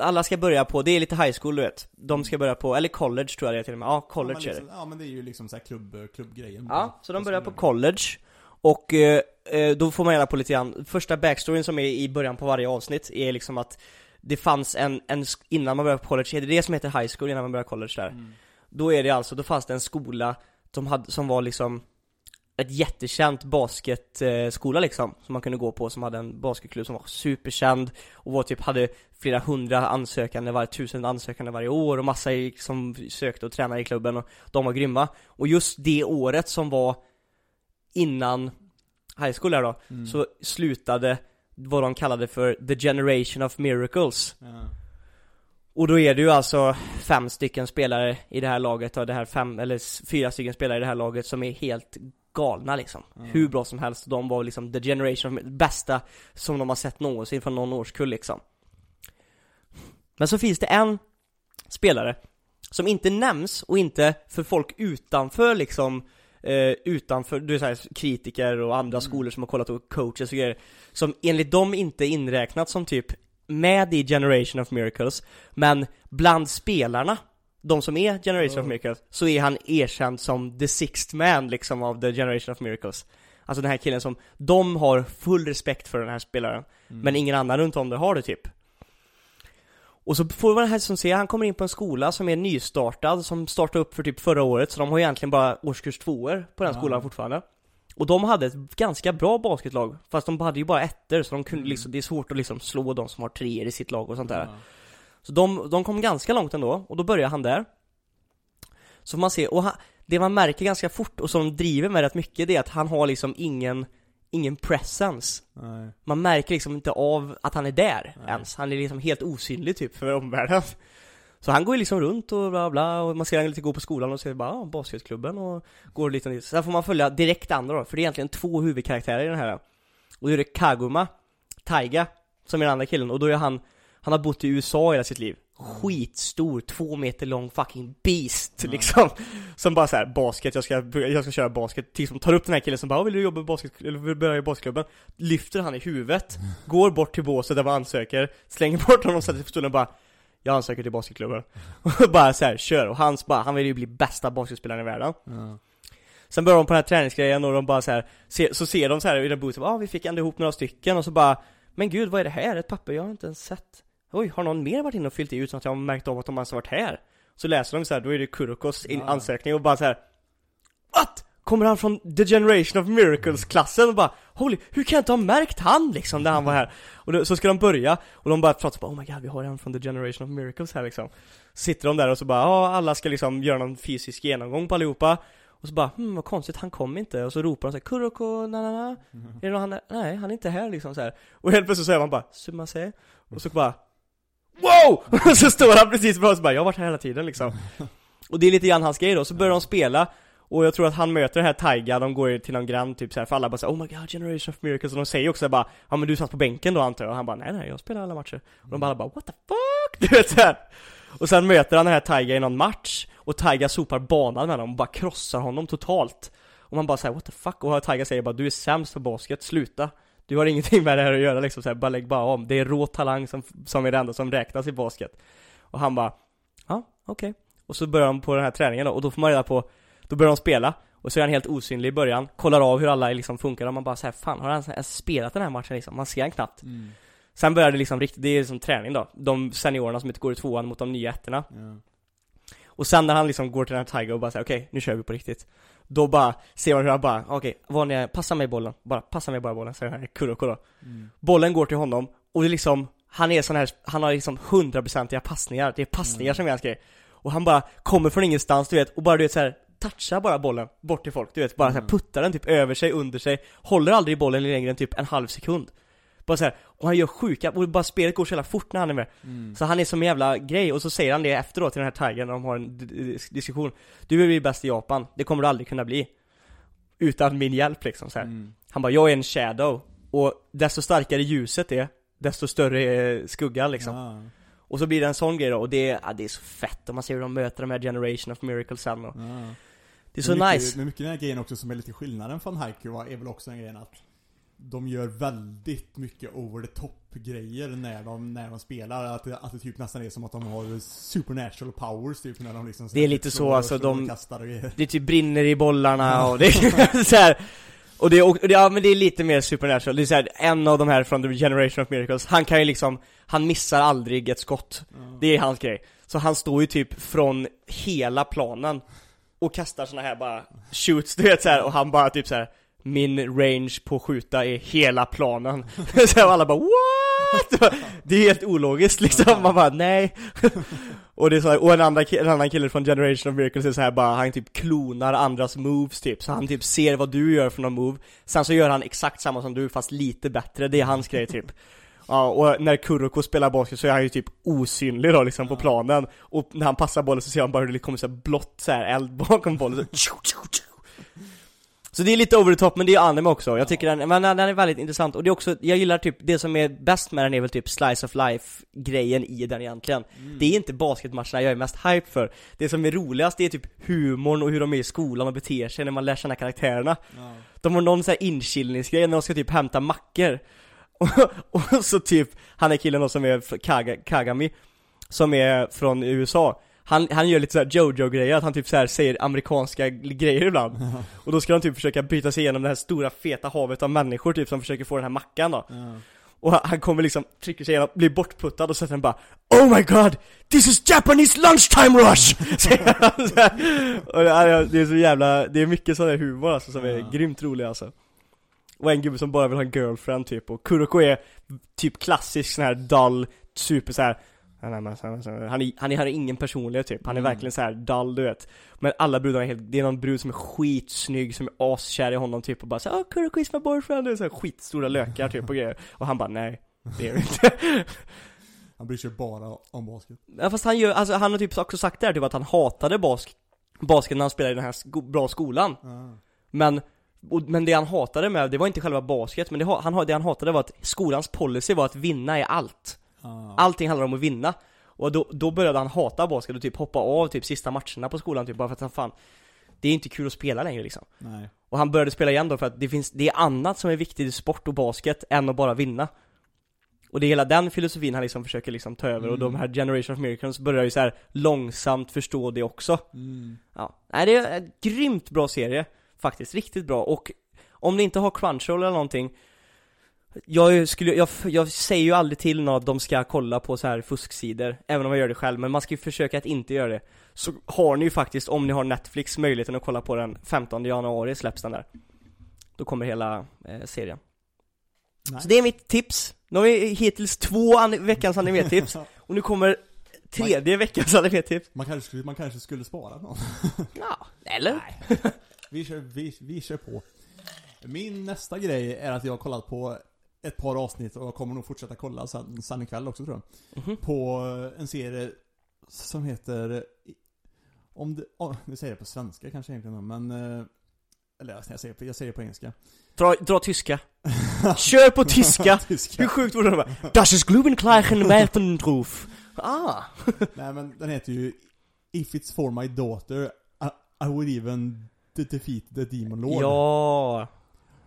alla ska börja på, det är lite high school du vet. De ska börja på, eller college tror jag det är till och med, ja college ja, liksom, är det. Ja men det är ju liksom såhär klubb, klubbgrejen. Ja, så de börjar på college. Och eh, eh, då får man reda på lite grann, första backstoryn som är i början på varje avsnitt är liksom att Det fanns en, en innan man börjar på college, är det det som heter high school innan man börjar college där? Mm. Då är det alltså, då fanns det en skola som, hade, som var liksom ett jättekänt basketskola liksom, som man kunde gå på, som hade en basketklubb som var superkänd och var typ, hade flera hundra ansökande, var tusen ansökande varje år och massa som sökte och tränade i klubben och de var grymma. Och just det året som var innan high school där då, mm. så slutade vad de kallade för the generation of miracles. Ja. Och då är det ju alltså fem stycken spelare i det här laget, och det här fem, eller fyra stycken spelare i det här laget som är helt galna liksom. Mm. Hur bra som helst. De var liksom the generation, bästa som de har sett någonsin från någon årskull liksom. Men så finns det en spelare som inte nämns och inte för folk utanför liksom eh, utanför, du här, kritiker och andra mm. skolor som har kollat och coaches och grejer som enligt dem inte inräknat som typ med i Generation of Miracles men bland spelarna de som är Generation oh. of Miracles, så är han erkänd som the sixth man liksom av the Generation of Miracles Alltså den här killen som, de har full respekt för den här spelaren mm. Men ingen annan runt om det har det typ Och så får man det här som ser, han kommer in på en skola som är nystartad, som startade upp för typ förra året Så de har egentligen bara årskurs tvåor på den ja. skolan fortfarande Och de hade ett ganska bra basketlag, fast de hade ju bara ettor så de kunde mm. liksom, det är svårt att liksom slå de som har treor i sitt lag och sånt där ja. Så de, de kom ganska långt ändå, och då börjar han där. Så får man se, och han, det man märker ganska fort och som driver med rätt mycket det är att han har liksom ingen Ingen presence. Nej. Man märker liksom inte av att han är där Nej. ens, han är liksom helt osynlig typ för omvärlden. Så han går ju liksom runt och bla bla och man ser han lite gå på skolan och ser bara ah, basketklubben och går lite lite Sen får man följa direkt andra då, för det är egentligen två huvudkaraktärer i den här. Och då är det Kaguma, Taiga, som är den andra killen och då är han han har bott i USA hela sitt liv Skitstor, två meter lång fucking beast mm. liksom Som bara såhär, basket, jag ska, jag ska köra basket Tills de tar upp den här killen som bara, vill du jobba i basket, eller vill börja i basketklubben? Lyfter han i huvudet, mm. går bort till båset där man ansöker Slänger bort honom och sätter sig på stolen och bara Jag ansöker till basketklubben Och bara såhär, kör, och hans bara, han vill ju bli bästa basketspelaren i världen mm. Sen börjar de på den här träningsgrejen och de bara så här, ser, så ser de så här i den booten, ah, vi fick ändå ihop några stycken och så bara Men gud, vad är det här? Ett papper? Jag har inte ens sett Oj, har någon mer varit inne och fyllt i utan att jag har märkt av att de ens har varit här? Så läser de så här, då är det Kurokos ja. ansökning och bara så här. What? Kommer han från The Generation of Miracles-klassen och bara Holy, hur kan jag inte ha märkt han liksom när han var här? Och då, så ska de börja, och de bara pratar bara Oh my god, vi har en från The Generation of Miracles här liksom Sitter de där och så bara, ja alla ska liksom göra någon fysisk genomgång på allihopa och så bara, hmm vad konstigt, han kom inte. Och så ropar de såhär, Kuroko, na na na. Mm. Är det någon han är? Nej, han är inte här liksom så här. Och helt plötsligt så säger man bara, Sumase. Och så bara, Wow! Och så står han precis för oss och bara, jag har varit här hela tiden liksom. Och det är lite grann hans grej då, så börjar de spela och jag tror att han möter den här Taiga, de går till någon grann typ såhär, för alla bara såhär Oh my god, Generation of Miracles, och de säger också bara Ja men du satt på bänken då antar jag, och han bara Nej nej, jag spelar alla matcher. Och de bara, bara What the fuck? Du vet såhär Och sen möter han den här Taiga i någon match Och Taiga sopar banan med honom och bara krossar honom totalt. Och man bara säger What the fuck? Och Taiga säger bara Du är sämst på basket, sluta du har ingenting med det här att göra liksom, så här, bara lägg bara om. Det är rå talang som, som är det enda som räknas i basket. Och han bara, ja, okej. Okay. Och så börjar de på den här träningen då, och då får man reda på, då börjar de spela. Och så är han helt osynlig i början, kollar av hur alla liksom funkar och man bara säger fan har han ens spelat den här matchen liksom? Man ser han knappt. Mm. Sen börjar det liksom riktigt, det är som träning då. De seniorerna som inte går i tvåan mot de nya ettorna. Ja. Och sen när han liksom går till den här Tiger och bara säger okej, okay, nu kör vi på riktigt. Då bara ser man hur han bara, okej, okay, ni passa mig bollen, bara passa mig bara bollen, säger han Kuroko då. Mm. Bollen går till honom, och det är liksom, han är sån här, han har liksom hundraprocentiga passningar, det är passningar mm. som är hans grej. Och han bara kommer från ingenstans, du vet, och bara du vet så här, touchar bara bollen bort till folk, du vet, bara mm. så här, puttar den typ över sig, under sig, håller aldrig bollen längre än typ en halv sekund. Bara så här, och han gör sjuka, och bara spelet går så jävla fort när han är med mm. Så han är som en jävla grej, och så säger han det efteråt till den här Tigern när de har en diskussion Du vill bli bäst i Japan, det kommer du aldrig kunna bli utan min hjälp liksom så. Mm. Han bara 'Jag är en shadow' och desto starkare ljuset är, desto större är skuggan liksom Ja, Och så blir det en sån grej då, och det, är- ja, det är så fett och man ser hur de möter de här generation of miracles sen och ja. Det är så mycket, nice Men mycket den här grejen också som är lite skillnaden från Haiku är väl också den grejen att de gör väldigt mycket over the top grejer när de, när de spelar. Att det, att det typ nästan är som att de har supernatural powers typ när de liksom Det är lite så, slår alltså, de- kastar och grejer. Det typ brinner i bollarna och det är så här. Och det och det, ja men det är lite mer supernatural, det är så här, en av de här från the generation of miracles, han kan ju liksom, han missar aldrig ett skott Ja. Det är hans grej. Så han står ju typ från hela planen och kastar såna här bara shoots, du vet så här, och han bara typ så här. Min range på att skjuta är hela planen. så alla bara what? Det är helt ologiskt liksom, man bara nej. och det är så här, och en, andra, en annan kille från Generation of Miracles är så här bara, han typ klonar andras moves typ, så han typ ser vad du gör för någon move, sen så gör han exakt samma som du fast lite bättre, det är hans grej typ. Ja, och när Kuroko spelar basket så är han ju typ osynlig då liksom på planen Och när han passar bollen så ser han bara hur det kommer så här blått så här eld bakom bollen så. Så det är lite over the top men det är anime också, jag tycker den, men den är väldigt intressant. Och det är också, jag gillar typ, det som är bäst med den är väl typ slice of life grejen i den egentligen. Det är inte basketmatcherna jag är mest hype för. Det som är roligast det är typ humorn och hur de är i skolan och beter sig när man lär känna karaktärerna. Ja. de har någon sån här inchillningsgrej när de ska typ hämta mackor. Och, och så typ, han är killen då som är Kaga, Kagami Som är från USA han, han gör lite såhär Jojo-grejer, att han typ så här säger amerikanska grejer ibland Och då ska de typ försöka bryta sig igenom det här stora feta havet av människor typ som försöker få den här mackan då Ja. Och han- kommer liksom, trycker sig igenom, blir bortputtad och sen bara Oh my god! This is Japanese lunchtime rush! Och det är, det är så jävla, det är mycket sån här humor alltså som är Ja. grymt rolig alltså Och en gubbe som bara vill ha en girlfriend typ, och Kuroko är typ klassisk sån här dull, super så här. Han, är, han, är, han, är, han har ingen personlighet typ, han är Mm. verkligen så här dull du vet. Men alla brudar är helt, det är någon brud som är skitsnygg, som är askär i honom typ och bara såhär 'Oh Kuroko is my boyfriend' och så här skitstora lökar typ och grejer. Och han bara nej, det är det inte. Han bryr sig bara om basket. Ja fast han gör, alltså han har typ också sagt där typ att han hatade bask, basket när han spelade i den här sko bra skolan. Ja. Men, och, men det han hatade med, det var inte själva basket, men det, ha- han, ha- det han hatade var att skolans policy var att vinna är allt Allting handlar om att vinna. Och då, då började han hata basket och typ hoppa av typ sista matcherna på skolan typ bara för att han fan Det är inte kul att spela längre liksom. Nej. Och han började spela igen då för att det finns, det är annat som är viktigt i sport och basket än att bara vinna. Och det är hela den filosofin han liksom försöker liksom ta över och de Mm. här Generation of Miracles börjar ju så här långsamt förstå det också. Mm. Ja, nej det är en grymt bra serie Faktiskt, riktigt bra. Och om ni inte har Crunchyroll eller någonting jag, skulle, jag, jag säger ju aldrig till någon att de ska kolla på så här fusksidor, även om jag gör det själv, men man ska ju försöka att inte göra det Så har ni ju faktiskt, om ni har Netflix, möjligheten att kolla på den 15 januari släpps den där Då kommer hela eh, serien Nej. Så det är mitt tips, nu har vi hittills två an- veckans animetips, och nu kommer tredje veckans animetips Man kanske, skulle- man kanske skulle spara någon. Ja, eller? Vi kör, vi, vi kör på. Min nästa grej är att jag har kollat på ett par avsnitt och jag kommer nog fortsätta kolla sen, sen ikväll också tror jag. Mhm. På en serie som heter om det, oh, nu säger jag på svenska kanske egentligen men eh, Eller jag säger, jag säger på engelska Dra, dra tyska Kör på tyska! Tyska. Hur sjukt vore det bara? Das ist Glubenkleichen Weltenruf Ah! Nej men den heter ju If it's for my daughter I, I would even de- defeat the demon lord Ja!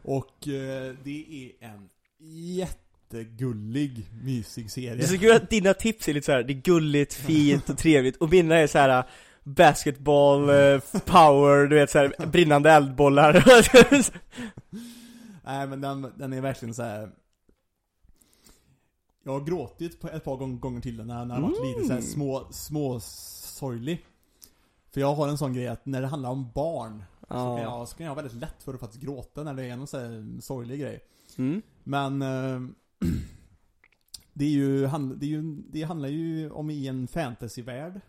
Och eh, det är en jättegullig, mysig serie Det är så kul att dina tips är lite så här, det är gulligt, fint och trevligt och mina är så här Basketball, eh, power, du vet så här, brinnande eldbollar Nej men den, den är verkligen så här. Jag har gråtit på ett par gång, gånger till den när när den har varit lite så här Mm. små, små sorglig För jag har en sån grej att när det handlar om barn så, kan Ja. jag, så kan jag ha väldigt lätt för att faktiskt gråta när det är någon så här sorglig grej Mm. Men eh, det är ju, det är ju, det handlar ju om i en fantasyvärld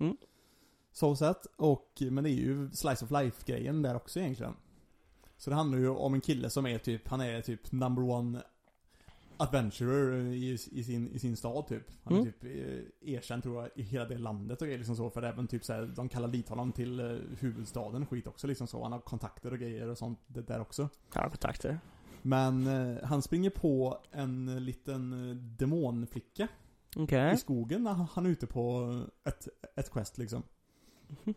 Mm. Så sett, och, men det är ju slice of life grejen där också egentligen Så det handlar ju om en kille som är typ, han är typ number one adventurer i, i, sin, i sin stad typ. Han är Mm. typ eh, erkänd tror jag i hela det landet och grejer liksom så. För även typ så här, de kallar dit honom till eh, huvudstaden och skit också liksom så. Han har kontakter och grejer och sånt där också. Han har kontakter. Men eh, han springer på en liten eh, demonflicka Okej. i skogen när han han är ute på ett, ett quest liksom. Mhm.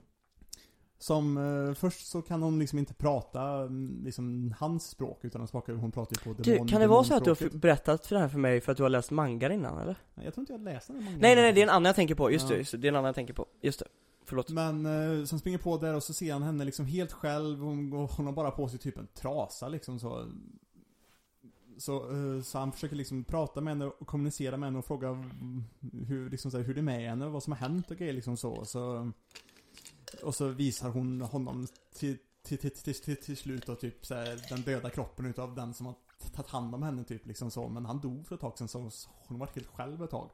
Som, eh, först så kan hon liksom inte prata mm, liksom hans språk utan hon, språkar, hon pratar ju på demon, Du, kan det vara så att du har demonspråket. f- berättat för det här för mig för att du har läst manga innan eller? Nej, Jag tror inte jag läste den många Nej nej nej, det är en annan jag tänker på, just Ja. det, just det, det är en annan jag tänker på, just det. Förlåt. Men eh, sen springer på där och så ser han henne liksom helt själv, hon, går- hon har bara på sig typ en trasa liksom så så, eh, så han försöker liksom prata med henne och kommunicera med henne och fråga hur, liksom så här, hur det är med henne och vad som har hänt och grejer liksom så. så och så visar hon honom till, till, till, till, till, till slut och typ så här, den döda kroppen utav den som har tagit hand om henne typ liksom så. Men han dog för ett tag sedan så hon var helt själv ett tag.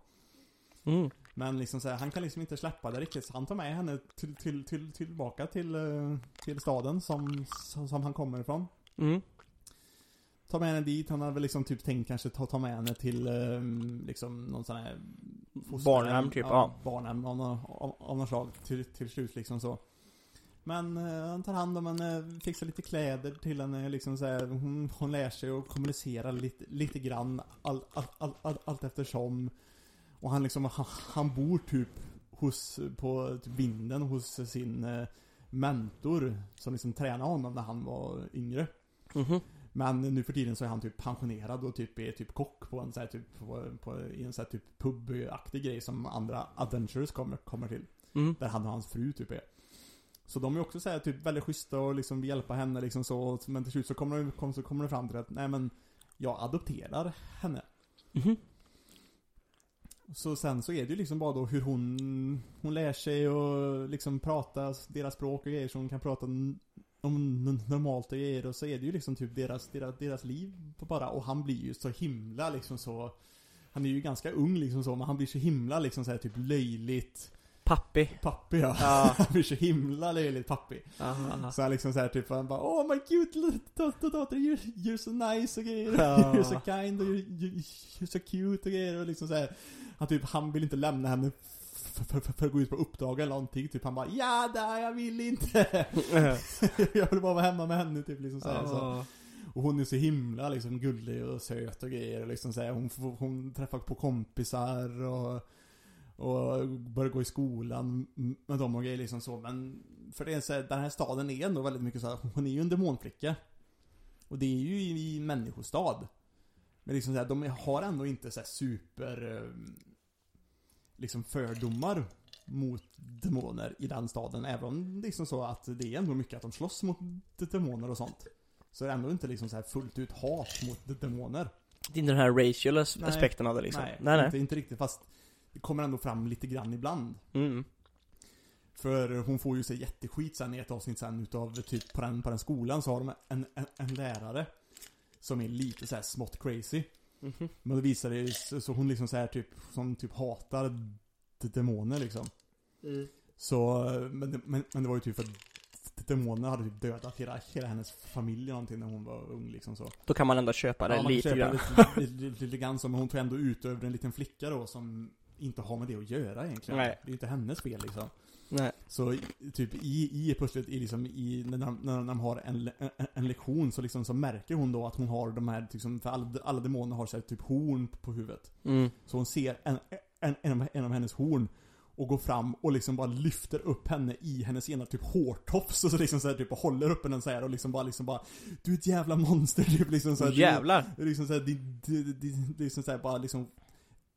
Mm. Men liksom så här, han kan liksom inte släppa det riktigt så han tar med henne till, till, till, tillbaka till, eh, till staden som, som, som han kommer ifrån. Mm. Tar med henne dit, han har väl liksom typ tänkt kanske ta, ta med henne till eh, liksom någon sån här Barnhem, typ, ja. Barnhem av, av, av något slag till, till slut liksom så. Men eh, han tar hand om henne, fixar lite kläder till henne liksom så här, hon, hon lär sig att kommunicera lite, lite grann all, all, all, all, allt eftersom. Och han liksom, han, han bor typ hos, på typ vinden hos sin eh, mentor som liksom tränade honom när han var yngre. Mhm. Men nu för tiden så är han typ pensionerad och typ är typ kock på en så här typ, på, på, i en så här typ pubaktig grej som andra adventures kommer, kommer till. Mm. Där han och hans fru typ är. Så de är också så här, typ väldigt schyssta och liksom vill hjälpa henne liksom så. Men till slut så kommer det, kom, så kommer det fram till att, nej men, jag adopterar henne. Mhm. Så sen så är det ju liksom bara då hur hon, hon lär sig och liksom prata deras språk och grejer så hon kan prata om normalt och grejer och så är det ju liksom typ deras, deras, deras liv bara och han blir ju så himla liksom så Han är ju ganska ung liksom så men han blir så himla liksom så här typ löjligt Pappi. Pappi ja. Ja. Han blir så himla löjligt pappi. Aha. Så han liksom såhär typ, han bara Oh my cute little dotter, dotter you're, you're so nice och grejer. Ja. You're so kind och you're, you're, so cute och grejer och liksom såhär. Han typ, han vill inte lämna henne för, för, för, för att gå ut på uppdrag eller någonting. Typ han bara Ja, där, jag vill inte. jag vill bara vara hemma med henne typ liksom såhär. Så. Och hon är så himla liksom gullig och söt och grejer och liksom såhär, hon, hon träffar på kompisar och och börjar gå i skolan med dem och grejer liksom så men För det är så här, den här staden är ändå väldigt mycket så här, hon är ju en demonflicka Och det är ju i, människostad Men liksom så här, de har ändå inte så super Liksom fördomar mot demoner i den staden Även om det är liksom så att det är ändå mycket att de slåss mot demoner och sånt Så är det ändå inte liksom så här fullt ut hat mot demoner Det är inte den här racial aspekten av det liksom. Nej, nej. nej. Inte, inte riktigt fast Det kommer ändå fram lite grann ibland Mm. För hon får ju sig jätteskit sen i ett avsnitt sen utav typ på den, på den skolan så har de en, en, en lärare Som är lite så här smått crazy Mhm. Men då visar det ju, så så hon liksom så här typ, som typ hatar demoner liksom Mm. Så, men, det- men, men det var ju typ för att demoner hade typ dödat hela, hela hennes familj eller någonting när hon var ung liksom så Då kan man ändå köpa det Ja, lite grann. Lite, lite, lite, lite grann så, men hon tar ändå ut över en liten flicka då som inte har med det att göra egentligen. Nej. Det är ju inte hennes fel liksom. Nej. Så typ i, i plötsligt i liksom i, när, de- när de har en, en, en lektion så liksom så märker hon då att hon har de här liksom, för alla, alla demoner har så här, typ horn på huvudet. Mm. Så hon ser en, en, en, av, en av hennes horn och går fram och liksom bara lyfter upp henne i hennes ena typ hårtofs och så liksom så här, typ och håller upp henne så här och liksom bara liksom bara Du är ett jävla monster typ liksom så här, du- Jävlar. är liksom såhär, det, det, det, det är liksom såhär bara liksom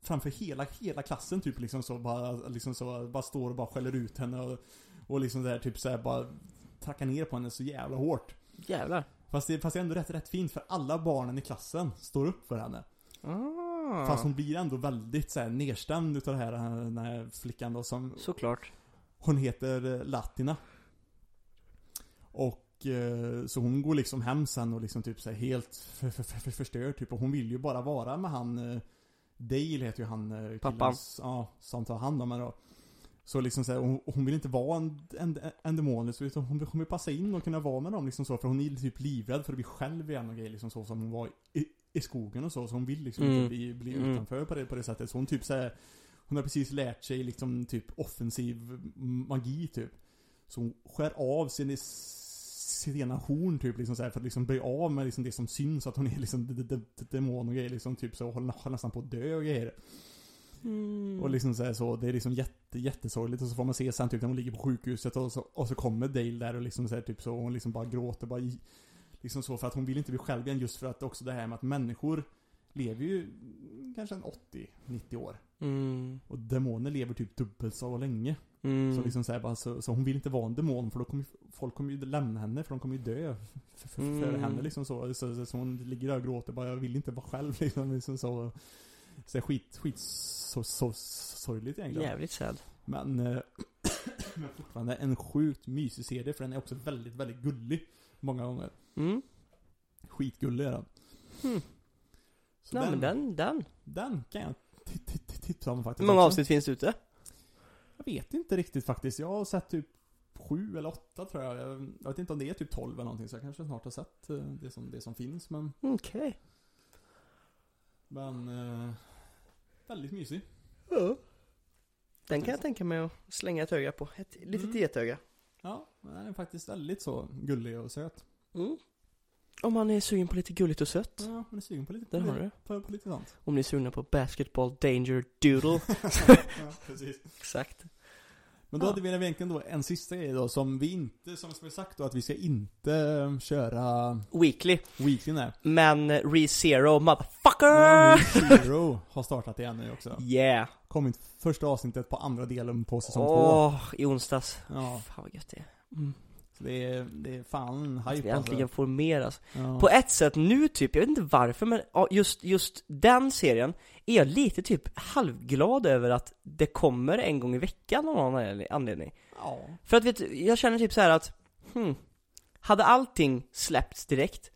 Framför hela, hela klassen typ liksom så bara, liksom så, bara står och bara skäller ut henne och, och liksom där typ såhär bara Trackar ner på henne så jävla hårt Jävlar. Fast det, fast det är ändå rätt, rätt fint för alla barnen i klassen står upp för henne Ah. Fast hon blir ändå väldigt såhär nedstämd utav det här, den här flickan då som Såklart. Hon heter eh, Latina Och eh, så hon går liksom hem sen och liksom typ så här helt för, för, för, för, förstörd typ och hon vill ju bara vara med han eh, Dale heter ju han eh, Pappan. Ja, som tar hand om henne då Så liksom så här, hon, hon vill inte vara en, en, en demon så utan hon, hon vill passa in och kunna vara med dem liksom så för hon är typ livrädd för att bli själv igen och grejer liksom så som hon var i, i skogen och så, så hon vill liksom Mm. inte bli, bli Mm. utanför på det, på det sättet. Så hon typ såhär, hon har precis lärt sig liksom typ offensiv magi typ. Så hon skär av sin sitt ena horn typ liksom så här, för att liksom bli av med liksom det som syns att hon är liksom d- d- d- demon och grejer liksom typ så håller håller nästan på att dö och grejer. Mm. Och liksom så, här, så det är liksom jätte, jättesorgligt och så får man se sen typ när hon ligger på sjukhuset och så, och så kommer Dale där och liksom så här, typ så och hon liksom bara gråter bara i, Liksom så för att hon vill inte bli själv igen just för att också det här med att människor lever ju kanske en 80-90 år. Mm. Och demoner lever typ dubbelt så länge. Mm. Så liksom så, här, bara, så, så hon vill inte vara en demon för då kommer folk kommer ju lämna henne för de kommer ju dö för, för, för Mm. henne liksom så. Så, så, så hon ligger där och gråter bara, jag vill inte vara själv liksom, liksom så. Så här, skit, skit så, så, sorgligt egentligen. Jävligt sad. Men, eh, men fortfarande en sjukt mysig serie för den är också väldigt, väldigt gullig. Många gånger. Mm. Skitgullig är den. Hmm. Så Nej men den, den. den kan jag ti- ti- ti- tipsa om faktiskt Hur många avsnitt finns det ute? Jag vet inte riktigt faktiskt. Jag har sett typ sju eller åtta tror jag. Jag vet inte om det är typ tolv eller någonting så jag kanske snart har sett eh, det som, det som finns men Okej. Men eh, Väldigt mysig. Ja. Den kan jag tänka mig att slänga ett öga på. Ett litet Mm. getöga. Ja, den är faktiskt väldigt så gullig och söt. Mm. Om man är sugen på lite gulligt och sött. Ja, man är sugen på lite, Där på, har du det. på, på lite sånt. Om ni är sugna på Basketball Danger Doodle. ja, precis. Exakt. Men då Ja. hade vi egentligen då en sista grej då som vi inte, som vi sagt då att vi ska inte eh, köra Weekly. weekly där. Men ReZero motherfucker! Zero har startat igen nu också. Yeah! Kommit första avsnittet på andra delen på säsong två. Åh, i onsdags. Ja, Fan vad gött det är. Mm. Det är, det är fan hype äntligen får mer alltså. Ja. På ett sätt nu typ, jag vet inte varför men just, just den serien är jag lite typ halvglad över att det kommer en gång i veckan av någon anledning-. Ja. För att vet du, jag känner typ så här att, hmm, hade allting släppts direkt,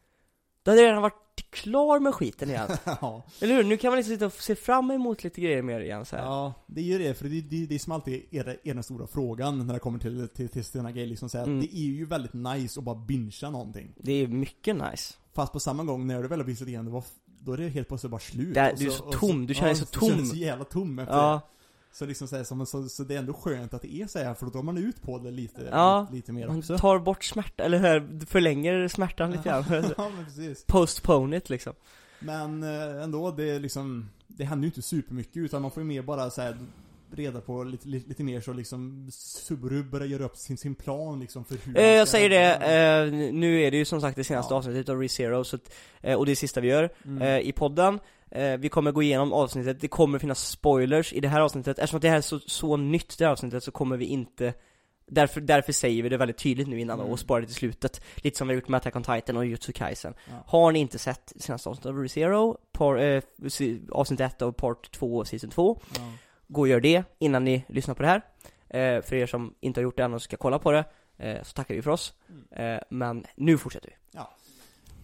då hade jag redan varit klar med skiten igen. ja. Eller hur? Nu kan man liksom sitta och se fram emot lite grejer mer igen så här. Ja, det är ju det, för det, det, det är som alltid är, är den stora frågan när det kommer till, till, till sådana grejer liksom så här, Mm. Det är ju väldigt nice att bara bingea någonting. Det är mycket nice. Fast på samma gång, när det väl har blivit igen, det då är det helt plötsligt bara slut. Det är- Och du är så tom, du känner dig så Du känner tom. så jävla tom efter Ja, det. Så liksom så, här, så, så, så det är ändå skönt att det är så här, för då drar man ut på det lite, Ja, lite mer man också. tar bort smärta, eller hur? Förlänger smärtan lite grann. ja, men precis. Postpone it liksom. Men eh, ändå, det är liksom, det händer ju inte supermycket utan man får ju mer bara så här reda på lite, lite, lite mer så liksom Subaru börjar göra upp sin, sin plan liksom för hur Eh, jag säger det, eh, nu är det ju som sagt det senaste Ja. avsnittet av ReZero, så att, eh, och det är sista vi gör Mm. eh, i podden. Eh, vi kommer gå igenom avsnittet, det kommer finnas spoilers i det här avsnittet. Eftersom att det här är så, så nytt det här avsnittet så kommer vi inte Därför, därför säger vi det väldigt tydligt nu innan Mm. och sparar det till slutet. Lite som vi har gjort med Attack on Titan och Jutsu Kaisen. Ja. Har ni inte sett senaste avsnittet av ReZero, par, eh, avsnitt 1 av part 2 och season 2, Ja. Gå och gör det innan ni lyssnar på det här. Eh, för er som inte har gjort det än och ska kolla på det, eh, så tackar vi för oss. Mm. Eh, men nu fortsätter vi.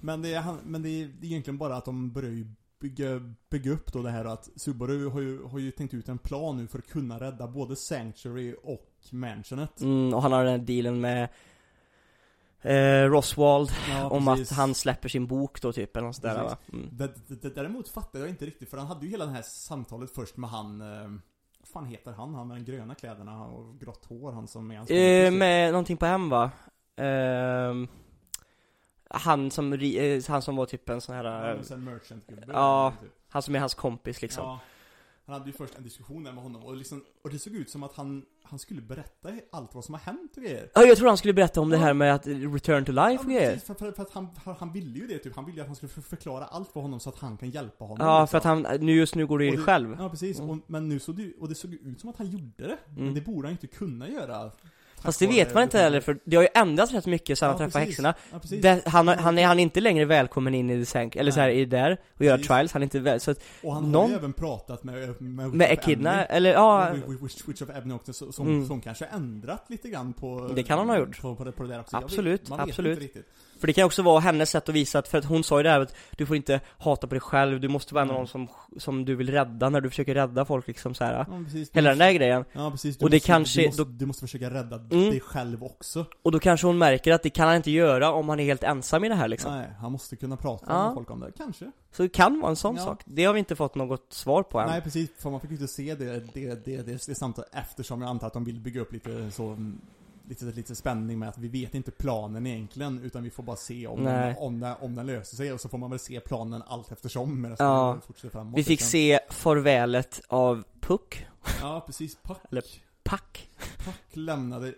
Men, det är, men det, är, egentligen bara att de börjar ju bygga, bygga upp då det här att Subaru har ju, har ju tänkt ut en plan nu för att kunna rädda både Sanctuary och Mansionet. Mm, och han har den här dealen med eh, Roswald Ja, om att han släpper sin bok då typ, eller något sådär va? Mm. Däremot fattade jag inte riktigt för han hade ju hela det här samtalet först med han eh, fan heter han? Han med de gröna kläderna och grått hår, han som är hans Eh, med någonting på hem va? Ehm, han som, eh, han som var typ en sån här, Han eh, en merchant-gubbe. Ja. typ. han som är hans kompis liksom. Ja. Han hade ju först en diskussion där med honom och, liksom, och det såg ut som att han, han skulle berätta allt vad som har hänt och grejer. Ja, jag tror han skulle berätta om det Ja. här med att return to life Ja, och men grejer. precis, för, för, för att han, han, ville ju det typ. Han ville ju att han skulle för- förklara allt för honom så att han kan hjälpa honom. Ja, liksom. för att han, nu just nu går det ju det- själv. Ja, precis. Mm. Och, men nu såg det och det såg ut som att han gjorde det. Men Mm. det borde han inte kunna göra. Fast det vet man inte heller, för det har ju ändrats rätt mycket sen han Ja, träffade häxorna. Ja. Det, han, har- han, är, han är inte längre välkommen in i The Sank, eller Nej. så här, i där, och göra trials, han är inte väl, så att, Och han har någon- ju även pratat med Med, med Echidna, eller ja, Witch of Ebony också, så- som, Mm. som kanske har ändrat lite grann på Det kan han ha gjort. På, på, det, på det där också. Absolut, vet, man vet absolut. Inte riktigt. För det kan också vara hennes sätt att visa att, för att hon sa ju det här att du får inte hata på dig själv, du måste vara en av Mm. någon som, som du vill rädda när du försöker rädda folk liksom så här. Ja, precis. Hela den där grejen. Ja, precis. Du Och det måste, kanske- du måste, då- du måste försöka rädda Mm. det själv också. Och då kanske hon märker att det kan han inte göra om han är helt ensam i det här liksom. Nej, han måste kunna prata Ja. med folk om det, kanske. Så det kan vara en sån Ja. sak. Det har vi inte fått något svar på än. Nej precis, för man fick ju inte se det, det, det, det, det samtalet eftersom jag antar att de vill bygga upp lite så mm, Lite, lite spänning med att vi vet inte planen egentligen utan vi får bara se om, den, om, den, om den löser sig och så får man väl se planen allt eftersom medan Ja. vi fortsätter framåt Vi fick liksom. se farvälet av Puck, Ja precis, Puck, Eller- Pack. Puck lämnade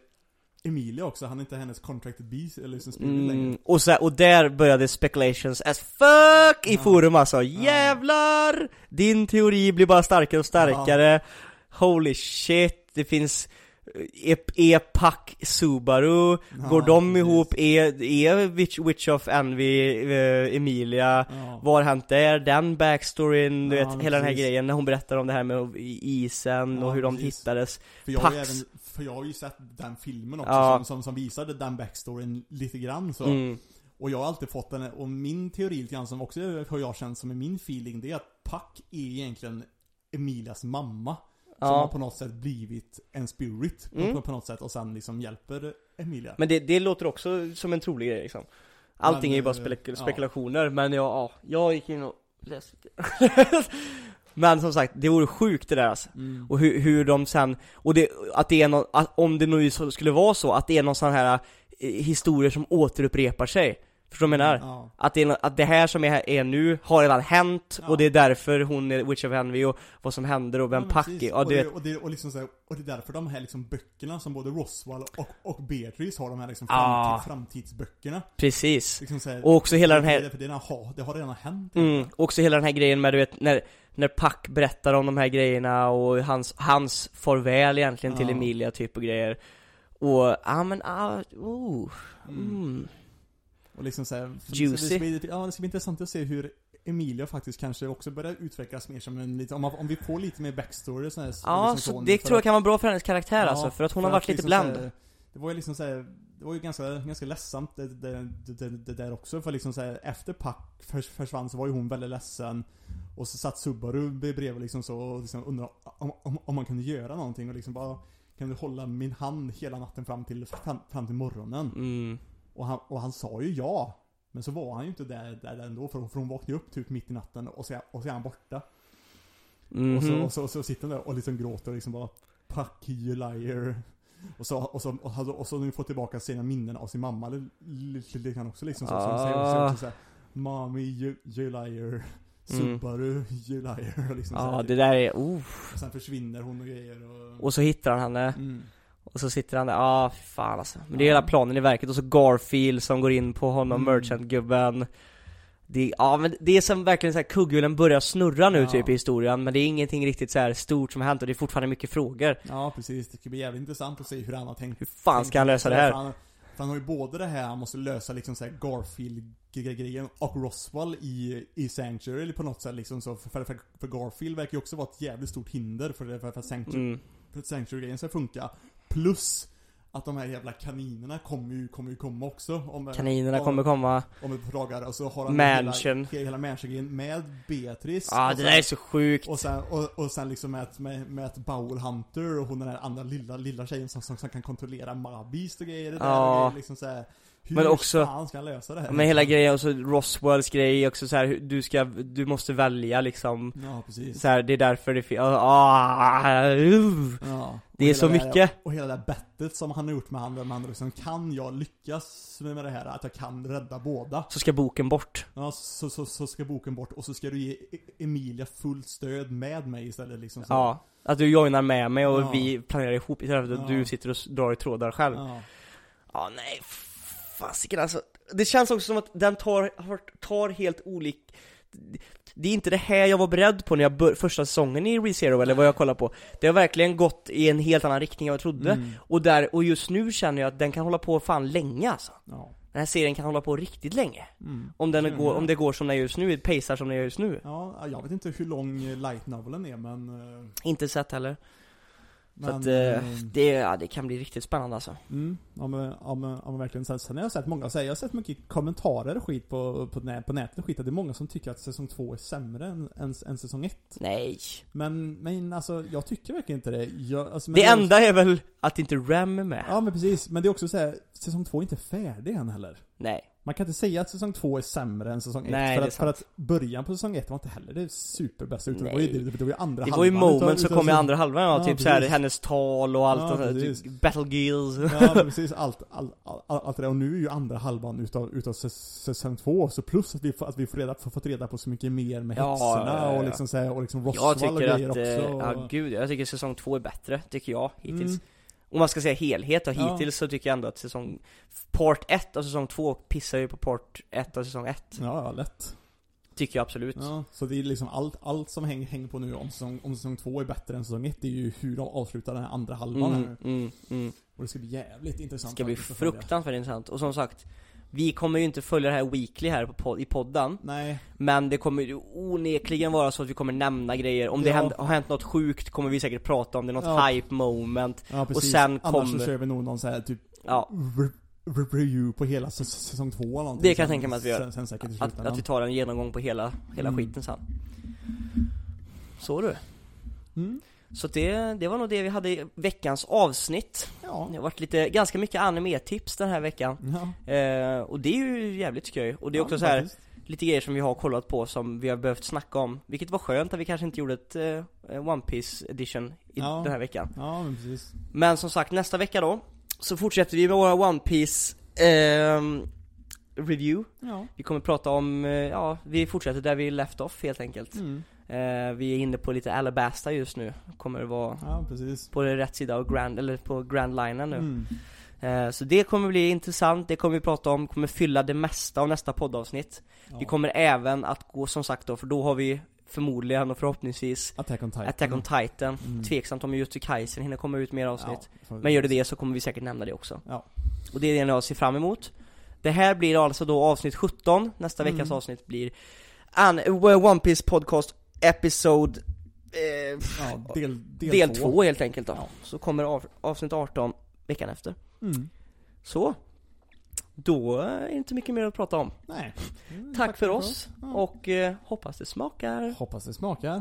Emilia också, han är inte hennes contracted beast eller liksom spirit längre Mm, och, så, och där började speculations as fuck i Ja. forum alltså. Jävlar! Din teori blir bara starkare och starkare. Holy shit, det finns är, är Pack Subaru, Ja, går de precis. ihop, är, är Witch, Witch of Envy eh, Emilia, Ja. vad har hänt där, den backstoryn, du Ja, vet, hela den här precis. grejen när hon berättar om det här med isen Ja, och hur de precis. hittades. För jag, Pax. även, för jag har ju sett den filmen också som, som, som visade den backstoryn lite grann så Mm. Och jag har alltid fått den, och min teori lite grann som också har jag känt som är min feeling, det är att Puck är egentligen Emilias mamma. Som Ja. har på något sätt blivit en spirit på, Mm. på, på något sätt och sen liksom hjälper Emilia. Men det, det låter också som en trolig grej liksom. Allting Men, är ju bara eh, ja. spekulationer, men jag, ja, jag gick in och läste. Men som sagt, det vore sjukt det där alltså. Mm. Och hur, hur de sen, och det, att det är någon, att, om det nu skulle vara så, att det är någon sån här eh, historier som återupprepar sig. Förstår du vad jag menar? Ja. Att det, är, att det här som är, är nu har redan hänt, Ja. och det är därför hon är Witch of Envy och vad som händer och vem Ja, Pack är. Och, det, och, det, och, liksom så här, och det är därför de här liksom böckerna som både Roswell och, och Beatrice har, de här liksom Ja. framtid, framtidsböckerna. precis. Liksom här, Och också hela den här- För det, har, det har redan hänt. Mm, också hela den här grejen med du vet, när, när Pack berättar om de här grejerna och hans, hans farväl egentligen till. Emilia typ och grejer. Och, ja men, ah, oh, mm. Och liksom så här, Juicy. Det ska, bli, ja, det ska bli intressant att se hur Emilia faktiskt kanske också börjar utvecklas mer som en lite, om, om vi får lite mer backstory sån här, Ja, liksom så det tror jag kan vara bra för hennes karaktär ja, alltså, för att hon har för varit lite liksom bland. här, Det var ju liksom så här, det var ju ganska, ganska ledsamt det, det, det, det, det där också, för liksom så här, efter Pack förs, försvann så var ju hon väldigt ledsen Och så satt Subaru bredvid liksom så och liksom undrade om, om, om man kunde göra någonting och liksom bara Kan du hålla min hand hela natten fram till, fram, fram till morgonen? Mm. Och han, och han sa ju ja. Men så var han ju inte där, där ändå, för, för hon vaknade upp typ mitt i natten och så, och så är han borta. Mhm. Och, så, och, så, och så sitter han där och liksom gråter och liksom bara Fuck you liar. Och så, och så, och, så- och så har nu fått tillbaka sina minnen av sin mamma lite li, li, grann också liksom så. Så, så, så, Ah. så, så, så Mommy you, you liar. Mm. Subaru you liar. Liksom så Ja, här, det där är, oh. Och sen försvinner hon och grejer och... Och så hittar han henne, Mm. Och så sitter han där, ah fan alltså. Men det är hela planen i verket, och så Garfield som går in på honom, Mm. merchant-gubben. Det, ja men det är som verkligen så här kugghjulen börjar snurra nu Ja. typ i historien, men det är ingenting riktigt så här stort som har hänt och det är fortfarande mycket frågor. Ja precis, det ska bli jävligt intressant att se hur han har tänkt Hur fan ska han lösa det För här? han, för han har ju både det här, han måste lösa liksom såhär Garfield-grejen och Roswell i, i Sanctuary eller på något sätt liksom så. För, för, för Garfield verkar ju också vara ett jävligt stort hinder för, för, för, Sanctuary, Mm. för att Sanctuary-grejen ska funka. Plus att de här jävla kaninerna kommer ju, kommer ju komma också. Om, Kaninerna om, kommer komma. Om ett par dagar. Och så har han Mansion. hela, hela mansion-grejen med Beatrice. Ja, och det sen- där är så sjukt. och sen, och, och sen liksom med, ett- med, med ett Bowel Hunter och hon den där andra lilla, lilla tjejen som, som, som kan kontrollera Mabist och grejer det där Ja. och grejer, liksom så här, Hur Men också- fan ska han lösa det här? Men hela grejen, och så Roswells grej också så här, du ska, du måste välja liksom Ja, precis. så här, det är därför det finns, ah, uh. Ja. Det är så hela mycket. och hela det där bettet som han har gjort med han, där man liksom, kan jag lyckas med det här? Att jag kan rädda båda? Så ska boken bort. Ja, så, så, så ska boken bort och så ska du ge E- Emilia fullt stöd med mig istället liksom så. Ja. Att du joinar med mig och Ja. vi planerar ihop istället för att Ja. du sitter och drar i trådar själv. Ja, Ja. nej, fasiken alltså. Det känns också som att den tar, tar helt olik det är inte det här jag var beredd på när jag bör, första säsongen i ReZero eller vad jag kollar på Det har verkligen gått i en helt annan riktning än vad jag trodde Mm. Och där, och just nu känner jag att den kan hålla på fan länge alltså Ja. Den här serien kan hålla på riktigt länge Mm. Om den Mm, går, om det går som den gör just nu, pacear som den gör just nu Ja, jag vet inte hur lång light novelen är men... eh, Inte sett heller Så att Men, eh, det, ja, det kan bli riktigt spännande alltså. Mm, men, men, ja, men verkligen. Sen, sen har jag sett många säga, jag har sett mycket kommentarer och skit på, på, nä, på nätet och skit, att det är många som tycker att säsong två är sämre än, än, än säsong ett. Nej. Men, men alltså, jag tycker verkligen inte det. Jag, alltså, men Det jag- enda är väl att inte Rem är med. Ja men precis, men det är också så här, säsong två är inte färdig än heller. Nej. Man kan inte säga att säsong två är sämre än säsong ett, Nej, för, det är att, för att början på säsong ett var inte heller det superbästa utan det var ju, det, det var ju andra Det var ju halvan moments som kom i andra halvan ja, Ja, typ såhär hennes tal och allt Ja, och precis. typ Battle Gills Ja precis, allt, allt, allt, allt det där. Och nu är ju andra halvan utav, utav säs- säsong två, så plus att vi, att vi får reda, får fått reda på så mycket mer med Ja, häxorna ja, ja, ja. och liksom så här, och liksom Roswell och grejer att, också. eh, ja och- gud, jag tycker säsong två är bättre, tycker jag, hittills Mm. Om man ska säga helhet och Ja. hittills så tycker jag ändå att säsong Part 1 av säsong 2 pissar ju på part 1 av säsong 1 Ja, ja, lätt. Tycker jag absolut Ja, så det är liksom allt, allt som hänger, hänger på nu om säsong, om säsong två är bättre än säsong ett, det är ju hur de avslutar den här andra halvan här mm, nu. mm, mm. Och det ska bli jävligt Det intressant ska bli fruktansvärt intressant, och som sagt Vi kommer ju inte följa det här weekly här på pod- i podden Nej, Men det kommer ju onekligen vara så att vi kommer nämna grejer Om det Ja. hänt, har hänt något sjukt kommer vi säkert prata om det, något Ja. hype moment ja precis. sen Annars kommer- så kör vi nog någon så här typ Ja, re- re- review på hela säs- säsong två eller någonting. Det kan jag tänka mig att vi gör. Sen, sen säkert i att, att vi tar en genomgång på hela, hela Mm. skiten sen Så du Mm. Så det, det var nog det vi hade i veckans avsnitt Ja. Det har varit lite, ganska mycket anime-tips den här veckan Ja. eh, Och det är ju jävligt skoj, och det är också ja, så här faktiskt. lite grejer som vi har kollat på som vi har behövt snacka om Vilket var skönt att vi kanske inte gjorde ett eh, One Piece edition i Ja. den här veckan Ja, men precis. Men som sagt, nästa vecka då Så fortsätter vi med våra One Piece ehm, Review Ja. Vi kommer prata om, eh, ja, vi fortsätter där vi left off helt enkelt Mm. Eh, Vi är inne på lite Alabasta just nu Kommer det vara Ja, på rätt sida av Grand, eller på Grand Linen nu Mm. Eh, Så det kommer bli intressant, det kommer vi prata om, kommer fylla det mesta av nästa poddavsnitt Ja. Vi kommer även att gå som sagt då, för då har vi förmodligen och förhoppningsvis Attack on Titan. Attack on Titan Mm. Tveksamt om Kaisen hinner komma ut mer avsnitt Ja, Men gör det det så kommer vi säkert nämna det också Ja. Och det är det jag ser fram emot Det här blir alltså då avsnitt 17, nästa Mm. veckas avsnitt blir an, One Piece Podcast Episode eh, Ja, del, del, Del två. 2 helt enkelt då Ja. Så kommer av, avsnitt 18 veckan efter Mm. Så Då är det inte mycket mer att prata om Nej. Mm, Tack för oss Ja. och eh, hoppas det smakar Hoppas det smakar.